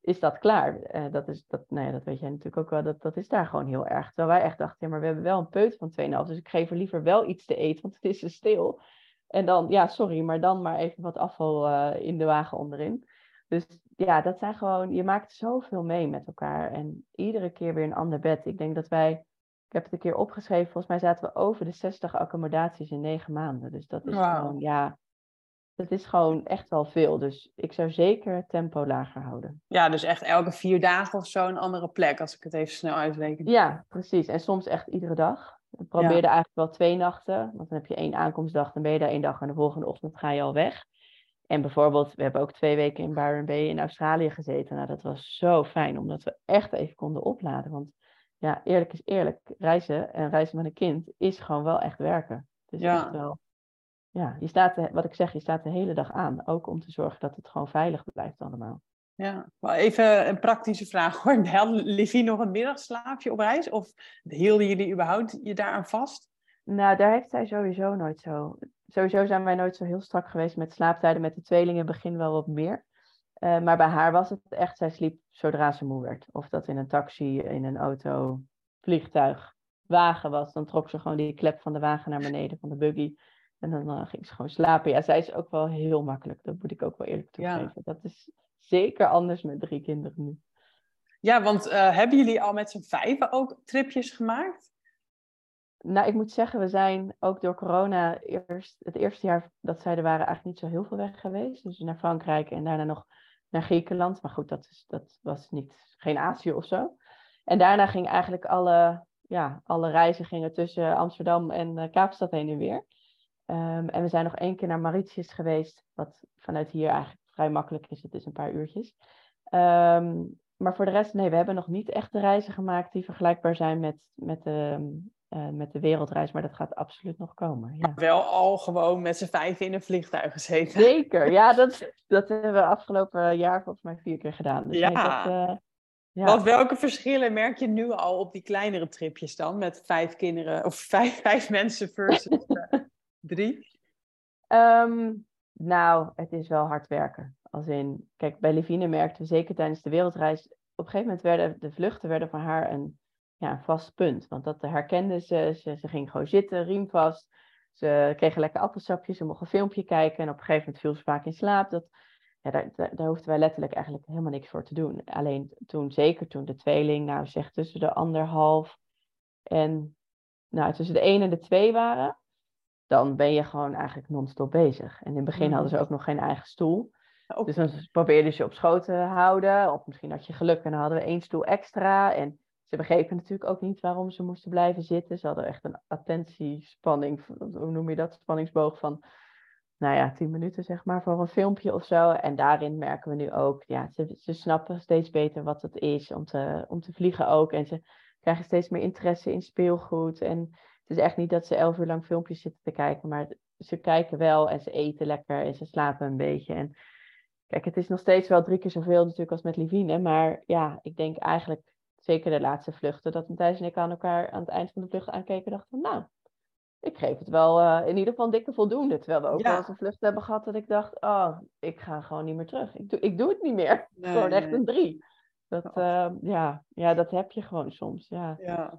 is dat klaar. Uh, dat, is, dat, nou ja, dat weet jij natuurlijk ook wel, dat, dat is daar gewoon heel erg. Terwijl wij echt dachten, ja, maar we hebben wel een peut van 2,5, dus ik geef er liever wel iets te eten, want het is er stil. En dan, ja, sorry, maar dan maar even wat afval in de wagen onderin. Dus ja, dat zijn gewoon, je maakt zoveel mee met elkaar. En iedere keer weer een ander bed. Ik denk dat wij, ik heb het een keer opgeschreven, volgens mij zaten we over de 60 accommodaties in negen maanden. Dus dat is gewoon, ja, dat is gewoon echt wel veel. Dus ik zou zeker het tempo lager houden.
Ja, dus echt elke vier dagen of zo een andere plek, als ik het even snel uitreken.
Ja, precies. En soms echt iedere dag. Ik probeerde eigenlijk wel twee nachten. Want dan heb je één aankomstdag, dan ben je daar één dag en de volgende ochtend ga je al weg. En bijvoorbeeld, we hebben ook twee weken in Byron Bay in Australië gezeten. Nou, dat was zo fijn, omdat we echt even konden opladen. Want ja, eerlijk is eerlijk. Reizen en reizen met een kind is gewoon wel echt werken. Is
Ja.
echt wel... Ja, je staat, wat ik zeg, je staat de hele dag aan. Ook om te zorgen dat het gewoon veilig blijft allemaal.
Ja, wel even een praktische vraag hoor. Had Livie nog een middagslaapje op reis? Of hielden jullie überhaupt je daaraan vast?
Nou, daar heeft zij sowieso nooit zo. Sowieso zijn wij nooit zo heel strak geweest met slaaptijden. Met de tweelingen begin wel wat meer. Eh, maar bij haar was het echt, zij sliep zodra ze moe werd. Of dat in een taxi, in een auto, vliegtuig, wagen was. Dan trok ze gewoon die klep van de wagen naar beneden, van de buggy. En dan eh, ging ze gewoon slapen. Ja, zij is ook wel heel makkelijk. Dat moet ik ook wel eerlijk
Ja.
toegeven. Dat is zeker anders met drie kinderen nu.
Ja, want eh, hebben jullie al met z'n vijven ook tripjes gemaakt?
Nou, ik moet zeggen, we zijn ook door corona eerst, het eerste jaar dat zij er waren eigenlijk niet zo heel veel weg geweest. Dus naar Frankrijk en daarna nog naar Griekenland. Maar goed, dat, is, dat was niet, geen Azië of zo. En daarna ging eigenlijk alle, ja, alle reizen gingen tussen Amsterdam en eh, Kaapstad heen en weer. Ehm, en we zijn nog één keer naar Mauritius geweest, wat vanuit hier eigenlijk vrij makkelijk is. Het is een paar uurtjes. Ehm, maar voor de rest, nee, we hebben nog niet echt de reizen gemaakt die vergelijkbaar zijn met, met, de, eh, met de wereldreis. Maar dat gaat absoluut nog komen. Ja.
Wel al gewoon met z'n vijven in een vliegtuig gezeten.
Zeker, ja, dat, dat hebben we afgelopen jaar volgens mij vier keer gedaan. Dus
Ja.
dat, eh, ja.
Want welke verschillen merk je nu al op die kleinere tripjes dan? Met vijf kinderen of vijf, vijf mensen versus eh, drie?
Ehm, nou, het is wel hard werken. Als in, kijk, bij Levine merkten we zeker tijdens de wereldreis. Op een gegeven moment werden de vluchten werden voor haar een, ja, een vast punt. Want dat herkende ze, ze. Ze ging gewoon zitten, riem vast. Ze kregen lekker appelsapjes, ze mocht een filmpje kijken. En op een gegeven moment viel ze vaak in slaap. Dat, ja, daar, daar, daar hoefden wij letterlijk eigenlijk helemaal niks voor te doen. Alleen toen, zeker toen de tweeling, nou zeg tussen de anderhalf en nou, tussen de één en de twee waren, dan ben je gewoon eigenlijk non-stop bezig. En in het begin hadden ze ook nog geen eigen stoel. Dus dan probeerden ze op schoot te houden. Of misschien had je geluk en dan hadden we één stoel extra. En ze begrepen natuurlijk ook niet waarom ze moesten blijven zitten. Ze hadden echt een attentiespanning, hoe noem je dat? Spanningsboog van, nou ja, tien minuten zeg maar, voor een filmpje of zo. En daarin merken we nu ook, ja, ze, ze snappen steeds beter wat het is om te, om te vliegen ook. En ze krijgen steeds meer interesse in speelgoed. En het is echt niet dat ze elf uur lang filmpjes zitten te kijken, maar ze kijken wel en ze eten lekker en ze slapen een beetje. En kijk, het is nog steeds wel drie keer zoveel natuurlijk als met Livine, maar ja, ik denk eigenlijk, zeker de laatste vluchten, dat Matthijs en ik aan elkaar aan het eind van de vlucht aankeken en dachten, nou, ik geef het wel eh, in ieder geval een dikke voldoende. Terwijl we ook
Ja.
wel eens een vlucht hebben gehad dat ik dacht, oh, ik ga gewoon niet meer terug. Ik doe, ik doe het niet meer.
Nee,
gewoon echt een drie. Dat,
Ja.
eh, ja, ja, dat heb je gewoon soms. Ja.
Ja.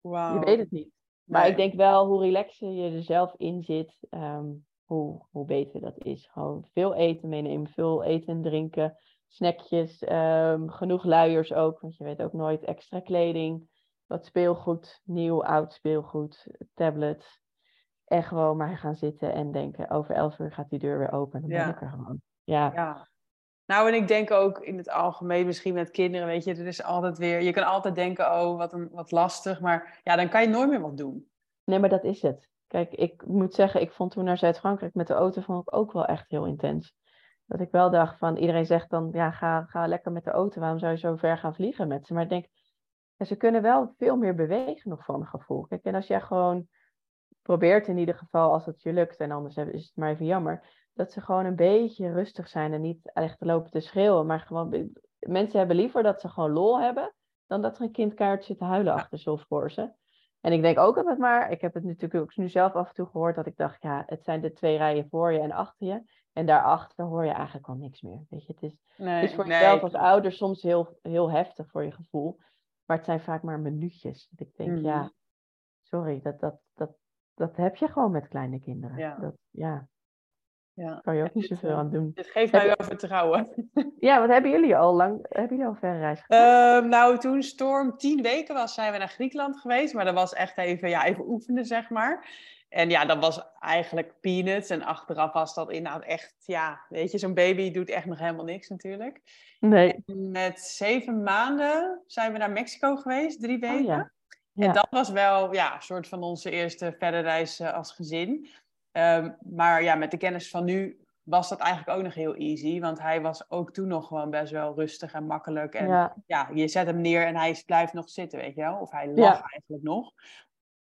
Je weet het niet. Maar
Nee.
ik denk wel, hoe relaxer je er zelf in zit, ehm, hoe, hoe beter dat is. Gewoon veel eten meenemen, veel eten en drinken, snackjes, ehm, genoeg luiers ook, want je weet ook nooit extra kleding, wat speelgoed, nieuw, oud speelgoed, tablet. En gewoon maar gaan zitten en denken, over elf uur gaat die deur weer open. Dan
Ja.
ben ik er gewoon. Ja,
Ja. Nou, en ik denk ook in het algemeen, misschien met kinderen, weet je, er is altijd weer, je kan altijd denken, oh, wat, een, wat lastig, maar ja, dan kan je nooit meer wat doen.
Nee, maar dat is het. Kijk, ik moet zeggen, ik vond toen naar Zuid-Frankrijk met de auto vond ik ook wel echt heel intens. Dat ik wel dacht van, iedereen zegt dan, ja, ga, ga lekker met de auto. Waarom zou je zo ver gaan vliegen met ze? Maar ik denk, ja, ze kunnen wel veel meer bewegen nog voor mijn gevoel. Kijk, en als jij gewoon probeert in ieder geval, als het je lukt, en anders is het maar even jammer, dat ze gewoon een beetje rustig zijn en niet echt lopen te schreeuwen. Maar gewoon, mensen hebben liever dat ze gewoon lol hebben, dan dat er een kind kaart zit te huilen achter ze of voor ze. En ik denk ook altijd maar, ik heb het natuurlijk ook nu zelf af en toe gehoord, dat ik dacht, ja, het zijn de twee rijen voor je en achter je. En daarachter hoor je eigenlijk al niks meer. Weet je, het is,
Nee,
het is voor
nee.
jezelf als ouder soms heel, heel heftig voor je gevoel. Maar het zijn vaak maar minuutjes. Dat ik denk, ja, sorry, dat, dat, dat, dat heb je gewoon met kleine kinderen.
Ja.
Dat, ja,
Ja.
kan je ook niet zoveel
eh,
aan doen.
Dit geeft mij
je-
wel vertrouwen.
Ja, wat hebben jullie al lang, hebben jullie al verre reis gedaan?
Ehm, nou, toen Storm tien weken was, zijn we naar Griekenland geweest. Maar dat was echt even, ja, even oefenen, zeg maar. En ja, dat was eigenlijk peanuts. En achteraf was dat inderdaad echt, ja, weet je, zo'n baby doet echt nog helemaal niks natuurlijk.
nee.
Met zeven maanden zijn we naar Mexico geweest, drie weken.
Oh, ja.
En dat was wel, ja, een soort van onze eerste verre reis eh, als gezin. Ehm, maar ja, met de kennis van nu was dat eigenlijk ook nog heel easy. Want hij was ook toen nog gewoon best wel rustig en makkelijk. En ja, je zet hem neer en hij blijft nog zitten, weet je wel. Of hij lag eigenlijk nog.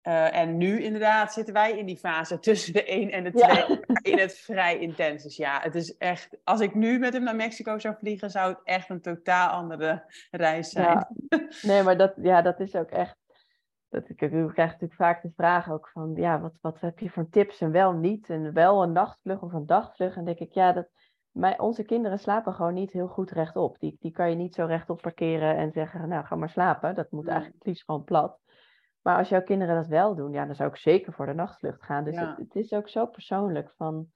Uh, en nu inderdaad zitten wij in die fase tussen de 1 en de 2 in het vrij intens. Dus ja, het is echt, als ik nu met hem naar Mexico zou vliegen, zou het echt een totaal andere reis zijn. Ja.
Nee, maar dat, ja, dat is ook echt, dat, ik, ik krijg natuurlijk vaak de vraag ook van, ja, wat, wat heb je voor tips en wel niet? En wel een nachtvlucht of een dagvlucht. En denk ik, ja, dat, mijn, onze kinderen slapen gewoon niet heel goed rechtop. Die, die kan je niet zo rechtop parkeren en zeggen, nou, ga maar slapen. Dat moet eigenlijk het liefst gewoon plat. Maar als jouw kinderen dat wel doen, ja, dan zou ik zeker voor de nachtvlucht gaan. Dus het, het, is ook zo persoonlijk van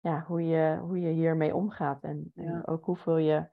ja, hoe, je, hoe je hiermee omgaat. En, en ook hoeveel je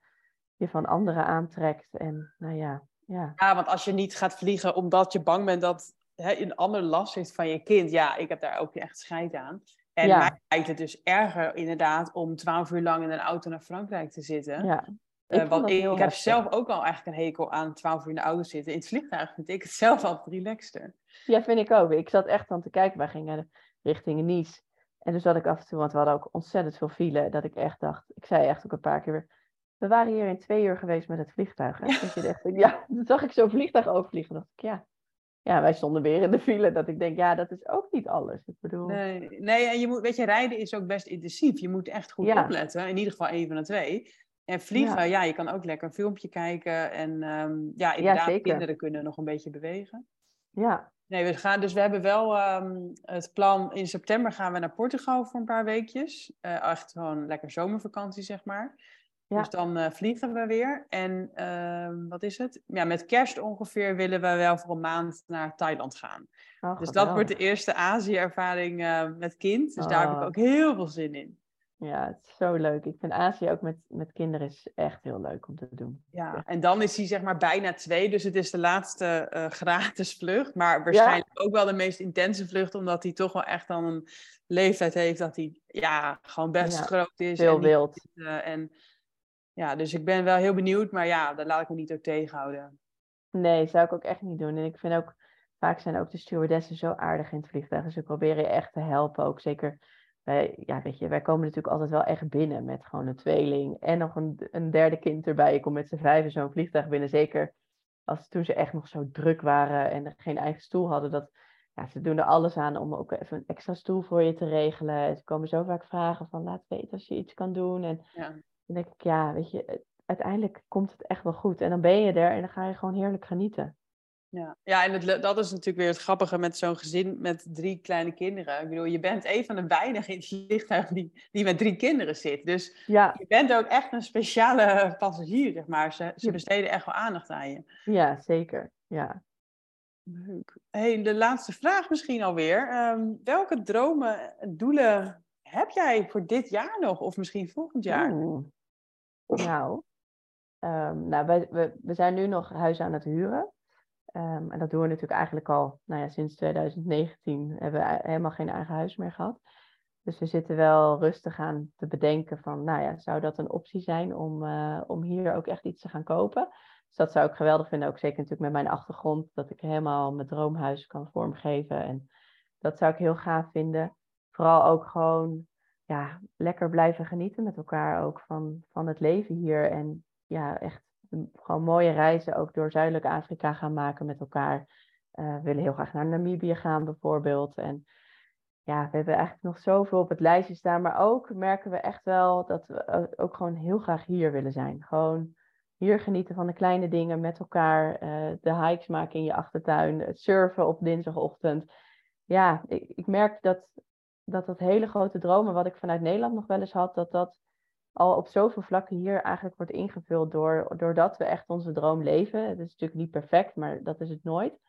je van anderen aantrekt. En nou ja, ja.
Ja, want als je niet gaat vliegen omdat je bang bent dat hè, een ander last heeft van je kind. Ja, ik heb daar ook echt scheid aan. En mij lijkt het dus erger inderdaad om twaalf uur lang in een auto naar Frankrijk te zitten. Ja. Ik, uh, want ik, ik heb zelf ook al eigenlijk een hekel aan 12 uur in de auto zitten. In het vliegtuig vind ik het zelf altijd relaxter.
Ja, vind ik ook. Ik zat echt aan te kijken. Wij gingen richting Nice. En toen zat ik af en toe, want we hadden ook ontzettend veel file, dat ik echt dacht, ik zei echt ook een paar keer weer, we waren hier in twee uur geweest met het vliegtuig. Hè? Ja. je echt, ja, toen zag ik zo'n vliegtuig overvliegen, dacht ik, ja. Ja, wij stonden weer in de file, dat ik denk, ja, dat is ook niet alles. Ik bedoel...
Nee, nee en je moet, weet je, rijden is ook best intensief. Je moet echt goed opletten, in ieder geval één van de twee. En vliegen, ja. je kan ook lekker een filmpje kijken. En um, ja, inderdaad, ja, kinderen kunnen nog een beetje bewegen.
Ja.
Nee, we gaan, dus we hebben wel um, het plan, in september gaan we naar Portugal voor een paar weekjes. Uh, echt gewoon lekker zomervakantie, zeg maar. Ja. Dus dan uh, vliegen we weer. En uh, wat is het? Ja, met kerst ongeveer willen we wel voor een maand naar Thailand gaan. Oh, dus dat wordt de eerste Azië-ervaring uh, met kind. Dus daar heb ik oh. ook heel veel zin in.
Ja, het is zo leuk. Ik vind Azië ook met, met kinderen is echt heel leuk om te doen.
Ja, en dan is hij zeg maar bijna twee, dus het is de laatste uh, gratis vlucht. Maar waarschijnlijk ook wel de meest intense vlucht, omdat hij toch wel echt dan een leeftijd heeft dat hij ja, gewoon best groot is.
Heel en wild.
Uh, en ja, dus ik ben wel heel benieuwd, maar ja, daar laat ik me niet ook tegenhouden.
Nee, zou ik ook echt niet doen. En ik vind ook, vaak zijn ook de stewardessen zo aardig in het vliegtuig. Dus ze proberen je echt te helpen, ook zeker wij, ja, weet je, wij komen natuurlijk altijd wel echt binnen met gewoon een tweeling en nog een, een derde kind erbij. Ik kom met z'n vijven zo'n vliegtuig binnen. Zeker als toen ze echt nog zo druk waren en geen eigen stoel hadden. Dat, ja, ze doen er alles aan om ook even een extra stoel voor je te regelen. Ze komen zo vaak vragen van laat weten als je iets kan doen. En ja. Dan denk ik, ja, weet je, uiteindelijk komt het echt wel goed. En dan ben je er en dan ga je gewoon heerlijk genieten.
Ja, ja en het, dat is natuurlijk weer het grappige met zo'n gezin met drie kleine kinderen. Ik bedoel, je bent een van de weinigen in het vliegtuig die, die met drie kinderen zit. Dus ja. je bent ook echt een speciale passagier, zeg maar. Ze, ze besteden echt wel aandacht aan je.
Ja, zeker. Ja.
Leuk. Hey, de laatste vraag misschien alweer. Um, welke dromen en doelen heb jij voor dit jaar nog? Of misschien volgend jaar?
Nou, um, nou wij, we, we zijn nu nog huis aan het huren. Um, en dat doen we natuurlijk eigenlijk al nou ja, sinds 2019 hebben we helemaal geen eigen huis meer gehad. Dus we zitten wel rustig aan te bedenken van, nou ja, zou dat een optie zijn om, uh, om hier ook echt iets te gaan kopen? Dus dat zou ik geweldig vinden, ook zeker natuurlijk met mijn achtergrond, dat ik helemaal mijn droomhuis kan vormgeven. En dat zou ik heel gaaf vinden. Vooral ook gewoon, ja, lekker blijven genieten met elkaar ook van, van het leven hier. En ja, echt gewoon mooie reizen ook door Zuidelijk Afrika gaan maken met elkaar. We willen heel graag naar Namibië gaan bijvoorbeeld. En ja, we hebben eigenlijk nog zoveel op het lijstje staan. Maar ook merken we echt wel dat we ook gewoon heel graag hier willen zijn. Gewoon hier genieten van de kleine dingen met elkaar. Uh, de hikes maken in je achtertuin. Het surfen op dinsdagochtend. Ja, ik, ik merk dat, dat dat hele grote dromen wat ik vanuit Nederland nog wel eens had, dat dat al op zoveel vlakken hier eigenlijk wordt ingevuld door, doordat we echt onze droom leven. Het is natuurlijk niet perfect, maar dat is het nooit.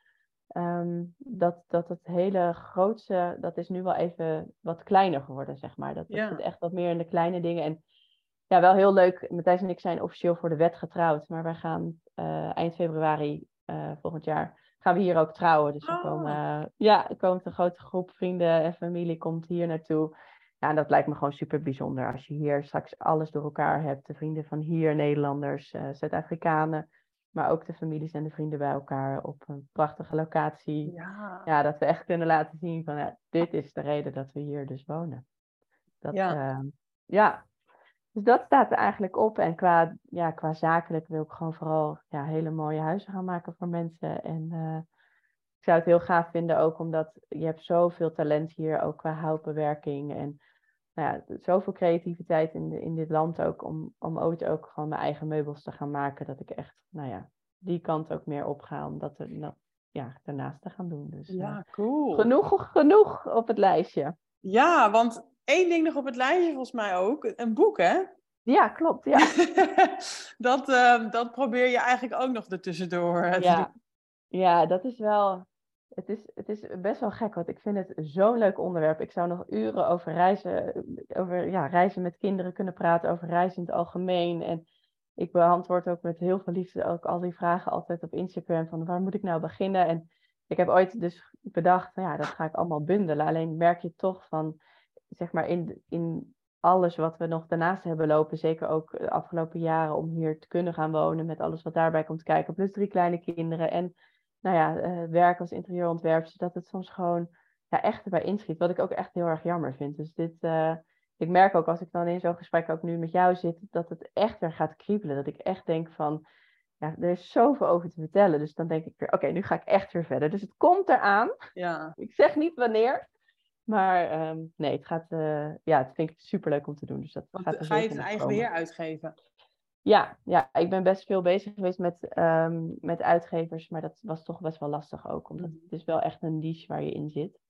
Ehm, dat, dat het hele grootste, dat is nu wel even wat kleiner geworden, zeg maar. Dat, ja. zit echt wat meer in de kleine dingen. En ja, wel heel leuk. Matthijs en ik zijn officieel voor de wet getrouwd. Maar wij gaan uh, eind februari uh, volgend jaar gaan we hier ook trouwen. Dus er komen, uh, ja, er komt een grote groep vrienden en familie komt hier naartoe. Ja, dat lijkt me gewoon super bijzonder als je hier straks alles door elkaar hebt. De vrienden van hier, Nederlanders, uh, Zuid-Afrikanen, maar ook de families en de vrienden bij elkaar op een prachtige locatie. Ja, ja dat we echt kunnen laten zien van ja, dit is de reden dat we hier dus wonen. Dat, ja. Uh, ja, dus dat staat er eigenlijk op. En qua, ja, qua zakelijk wil ik gewoon vooral ja, hele mooie huizen gaan maken voor mensen. En uh, ik zou het heel gaaf vinden ook omdat je hebt zoveel talent hier, ook qua houtbewerking. En nou ja, zoveel creativiteit in, de, in dit land ook, om, om ooit ook gewoon mijn eigen meubels te gaan maken. Dat ik echt, nou ja, die kant ook meer op ga, om dat, er, ja, daarnaast te gaan doen. Dus,
ja, cool.
Genoeg, genoeg op het lijstje.
Ja, want één ding nog op het lijstje volgens mij ook. Een boek, hè?
Ja, klopt. Ja.
dat, uh, dat probeer je eigenlijk ook nog ertussendoor
ja. te doen. Ja, dat is wel... Het is, het is best wel gek, want ik vind het zo'n leuk onderwerp. Ik zou nog uren over reizen, over ja, reizen met kinderen kunnen praten, over reizen in het algemeen. En ik beantwoord ook met heel veel liefde ook al die vragen altijd op Instagram van waar moet ik nou beginnen? En ik heb ooit dus bedacht, ja, dat ga ik allemaal bundelen. Alleen merk je toch van, zeg maar, in, in alles wat we nog daarnaast hebben lopen, zeker ook de afgelopen jaren om hier te kunnen gaan wonen met alles wat daarbij komt kijken, plus drie kleine kinderen en nou ja, uh, werk als interieurontwerper, dat het soms gewoon ja, echt erbij inschiet, wat ik ook echt heel erg jammer vind. Dus dit, uh, ik merk ook als ik dan in zo'n gesprek ook nu met jou zit, dat het echt weer gaat kriebelen. Dat ik echt denk van, ja, er is zoveel over te vertellen. Dus dan denk ik weer, oké, nu ga ik echt weer verder. Dus het komt eraan.
Ja.
Ik zeg niet wanneer. Maar um, nee, het gaat, uh, ja, het vind ik superleuk om te doen. Dus dat
Want,
gaat
ga je het eigen weer uitgeven?
Ja, ja, ik ben best veel bezig geweest met, um, met uitgevers, maar dat was toch best wel lastig ook, omdat mm. het is wel echt een niche waar je in zit.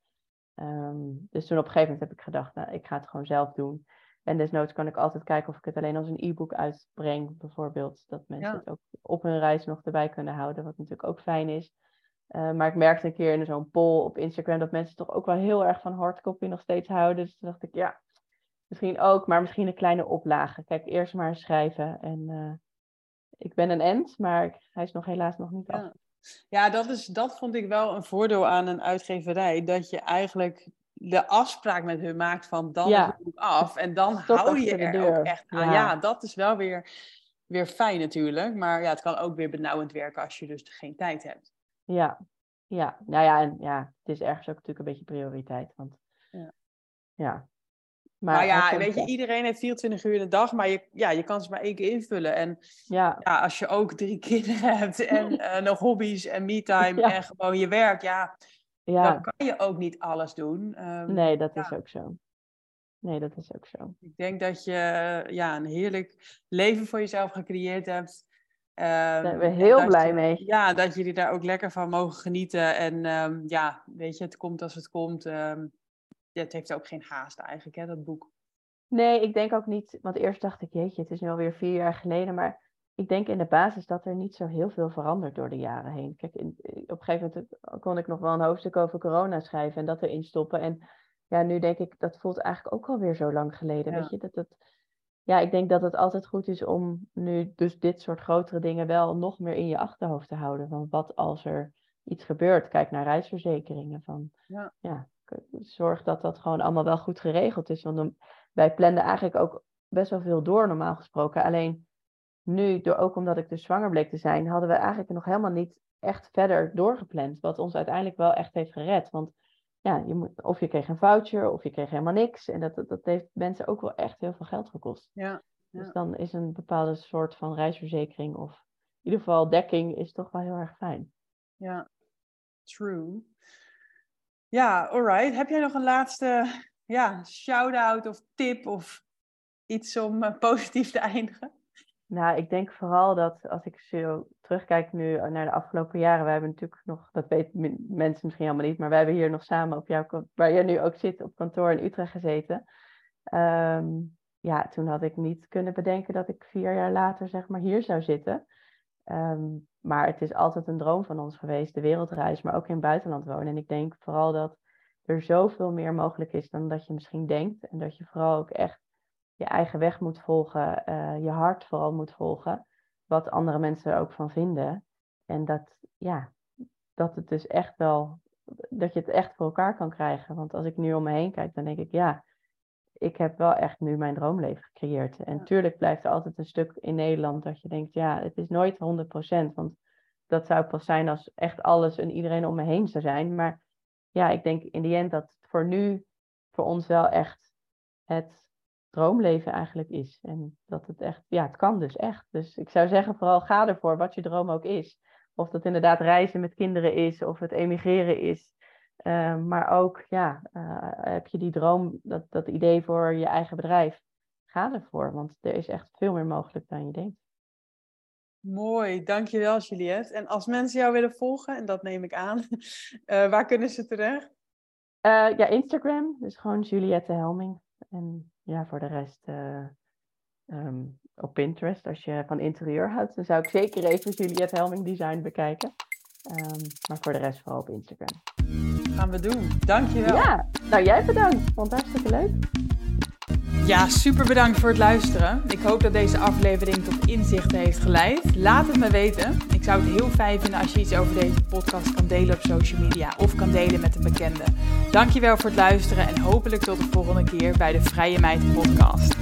Um, dus toen op een gegeven moment heb ik gedacht, nou, ik ga het gewoon zelf doen. En desnoods kan ik altijd kijken of ik het alleen als een e-book uitbreng, bijvoorbeeld. Dat mensen ja. het ook op hun reis nog erbij kunnen houden, wat natuurlijk ook fijn is. Uh, maar ik merkte een keer in zo'n poll op Instagram dat mensen toch ook wel heel erg van hardcopy nog steeds houden. Dus toen dacht ik, ja, misschien ook, maar misschien een kleine oplage. Kijk, eerst maar schrijven. En uh, ik ben een end, maar hij is nog helaas nog niet
ja.
af.
Ja, dat, is, dat vond ik wel een voordeel aan een uitgeverij. Dat je eigenlijk de afspraak met hun maakt van dan ja. is het boek af. En dan
Stop
hou je
de
er
deur.
ook echt aan.
Ja.
Ja. dat is wel weer, weer fijn natuurlijk. Maar ja, het kan ook weer benauwend werken als je dus geen tijd hebt.
Ja, ja. Nou ja, en ja, het is ergens ook natuurlijk een beetje prioriteit. Want
Ja.
ja.
Maar,
hij
ja, weet je, iedereen heeft 24 uur in de dag, maar je, ja, je kan ze maar één keer invullen. En
Ja,
ja, als je ook drie kinderen hebt en eh, nog hobby's en me-time
Ja.
en gewoon je werk, ja,
ja.
dan kan je ook niet alles doen. Ehm,
Nee, dat is ook zo. Nee, dat is ook zo.
Ik denk dat je ja, een heerlijk leven voor jezelf gecreëerd hebt. Ehm,
Daar zijn we heel
dat
blij
je-
mee.
Ja, dat jullie daar ook lekker van mogen genieten. En ehm, ja, weet je, het komt als het komt. Ehm, ja, het heeft ook geen haast eigenlijk, hè, dat boek.
Nee, ik denk ook niet, want eerst dacht ik, jeetje, het is nu alweer vier jaar geleden, maar ik denk in de basis dat er niet zo heel veel verandert door de jaren heen. Kijk, in, op een gegeven moment kon ik nog wel een hoofdstuk over corona schrijven en dat erin stoppen. En ja, nu denk ik, dat voelt eigenlijk ook alweer zo lang geleden.
Ja.
Weet je, dat het, ja, ik denk dat het altijd goed is om nu dus dit soort grotere dingen wel nog meer in je achterhoofd te houden. Van wat als er iets gebeurt? Kijk naar reisverzekeringen. Van,
Ja.
ja, zorg dat dat gewoon allemaal wel goed geregeld is. Want dan- wij planden eigenlijk ook best wel veel door normaal gesproken. Alleen nu, door, ook omdat ik dus zwanger bleek te zijn, hadden we eigenlijk nog helemaal niet echt verder doorgepland. Wat ons uiteindelijk wel echt heeft gered. Want ja, je moet, of je kreeg een voucher of je kreeg helemaal niks. En dat, dat, dat heeft mensen ook wel echt heel veel geld gekost.
Ja,
Dus dan is een bepaalde soort van reisverzekering of in ieder geval dekking is toch wel heel erg fijn.
ja. True. Ja, alright. Heb jij nog een laatste ja, shout-out of tip of iets om eh, positief te eindigen?
Nou, ik denk vooral dat als ik zo terugkijk nu naar de afgelopen jaren, we hebben natuurlijk nog, dat weten mensen misschien helemaal niet, maar wij hebben hier nog samen op jouw, waar jij nu ook zit, op kantoor in Utrecht gezeten. Ehm, ja, toen had ik niet kunnen bedenken dat ik vier jaar later zeg maar hier zou zitten. Ehm, maar het is altijd een droom van ons geweest, de wereldreis, maar ook in het buitenland wonen. En ik denk vooral dat er zoveel meer mogelijk is dan dat je misschien denkt. En dat je vooral ook echt je eigen weg moet volgen, eh, je hart vooral moet volgen, wat andere mensen er ook van vinden. En dat, ja, dat het dus echt wel, dat je het echt voor elkaar kan krijgen. Want als ik nu om me heen kijk, dan denk ik, ja, ik heb wel echt nu mijn droomleven gecreëerd. En tuurlijk blijft er altijd een stuk in Nederland dat je denkt, ja, het is nooit 100%. Want dat zou pas zijn als echt alles en iedereen om me heen zou zijn. Maar ja, ik denk in die end dat voor nu voor ons wel echt het droomleven eigenlijk is. En dat het echt, ja, het kan dus echt. Dus ik zou zeggen, vooral ga ervoor wat je droom ook is. Of dat inderdaad reizen met kinderen is, of het emigreren is. Ehm, maar ook, ja, eh, heb je die droom, dat, dat idee voor je eigen bedrijf? Ga ervoor, want er is echt veel meer mogelijk dan je denkt.
Mooi, dankjewel Juliette. En als mensen jou willen volgen, en dat neem ik aan, uh, waar kunnen ze terecht?
Uh, ja, Instagram, dus gewoon Juliette Helming. En ja, voor de rest um, op Pinterest. Als je van interieur houdt, dan zou ik zeker even Juliette Helming Design bekijken. Um, maar voor de rest vooral op Instagram.
Gaan we doen. Dankjewel.
Ja, nou jij bedankt. Vond het hartstikke leuk.
Ja, super bedankt voor het luisteren. Ik hoop dat deze aflevering tot inzichten heeft geleid. Laat het me weten. Ik zou het heel fijn vinden als je iets over deze podcast kan delen op social media of kan delen met een bekende. Dankjewel voor het luisteren en hopelijk tot de volgende keer bij de Vrije Meid podcast.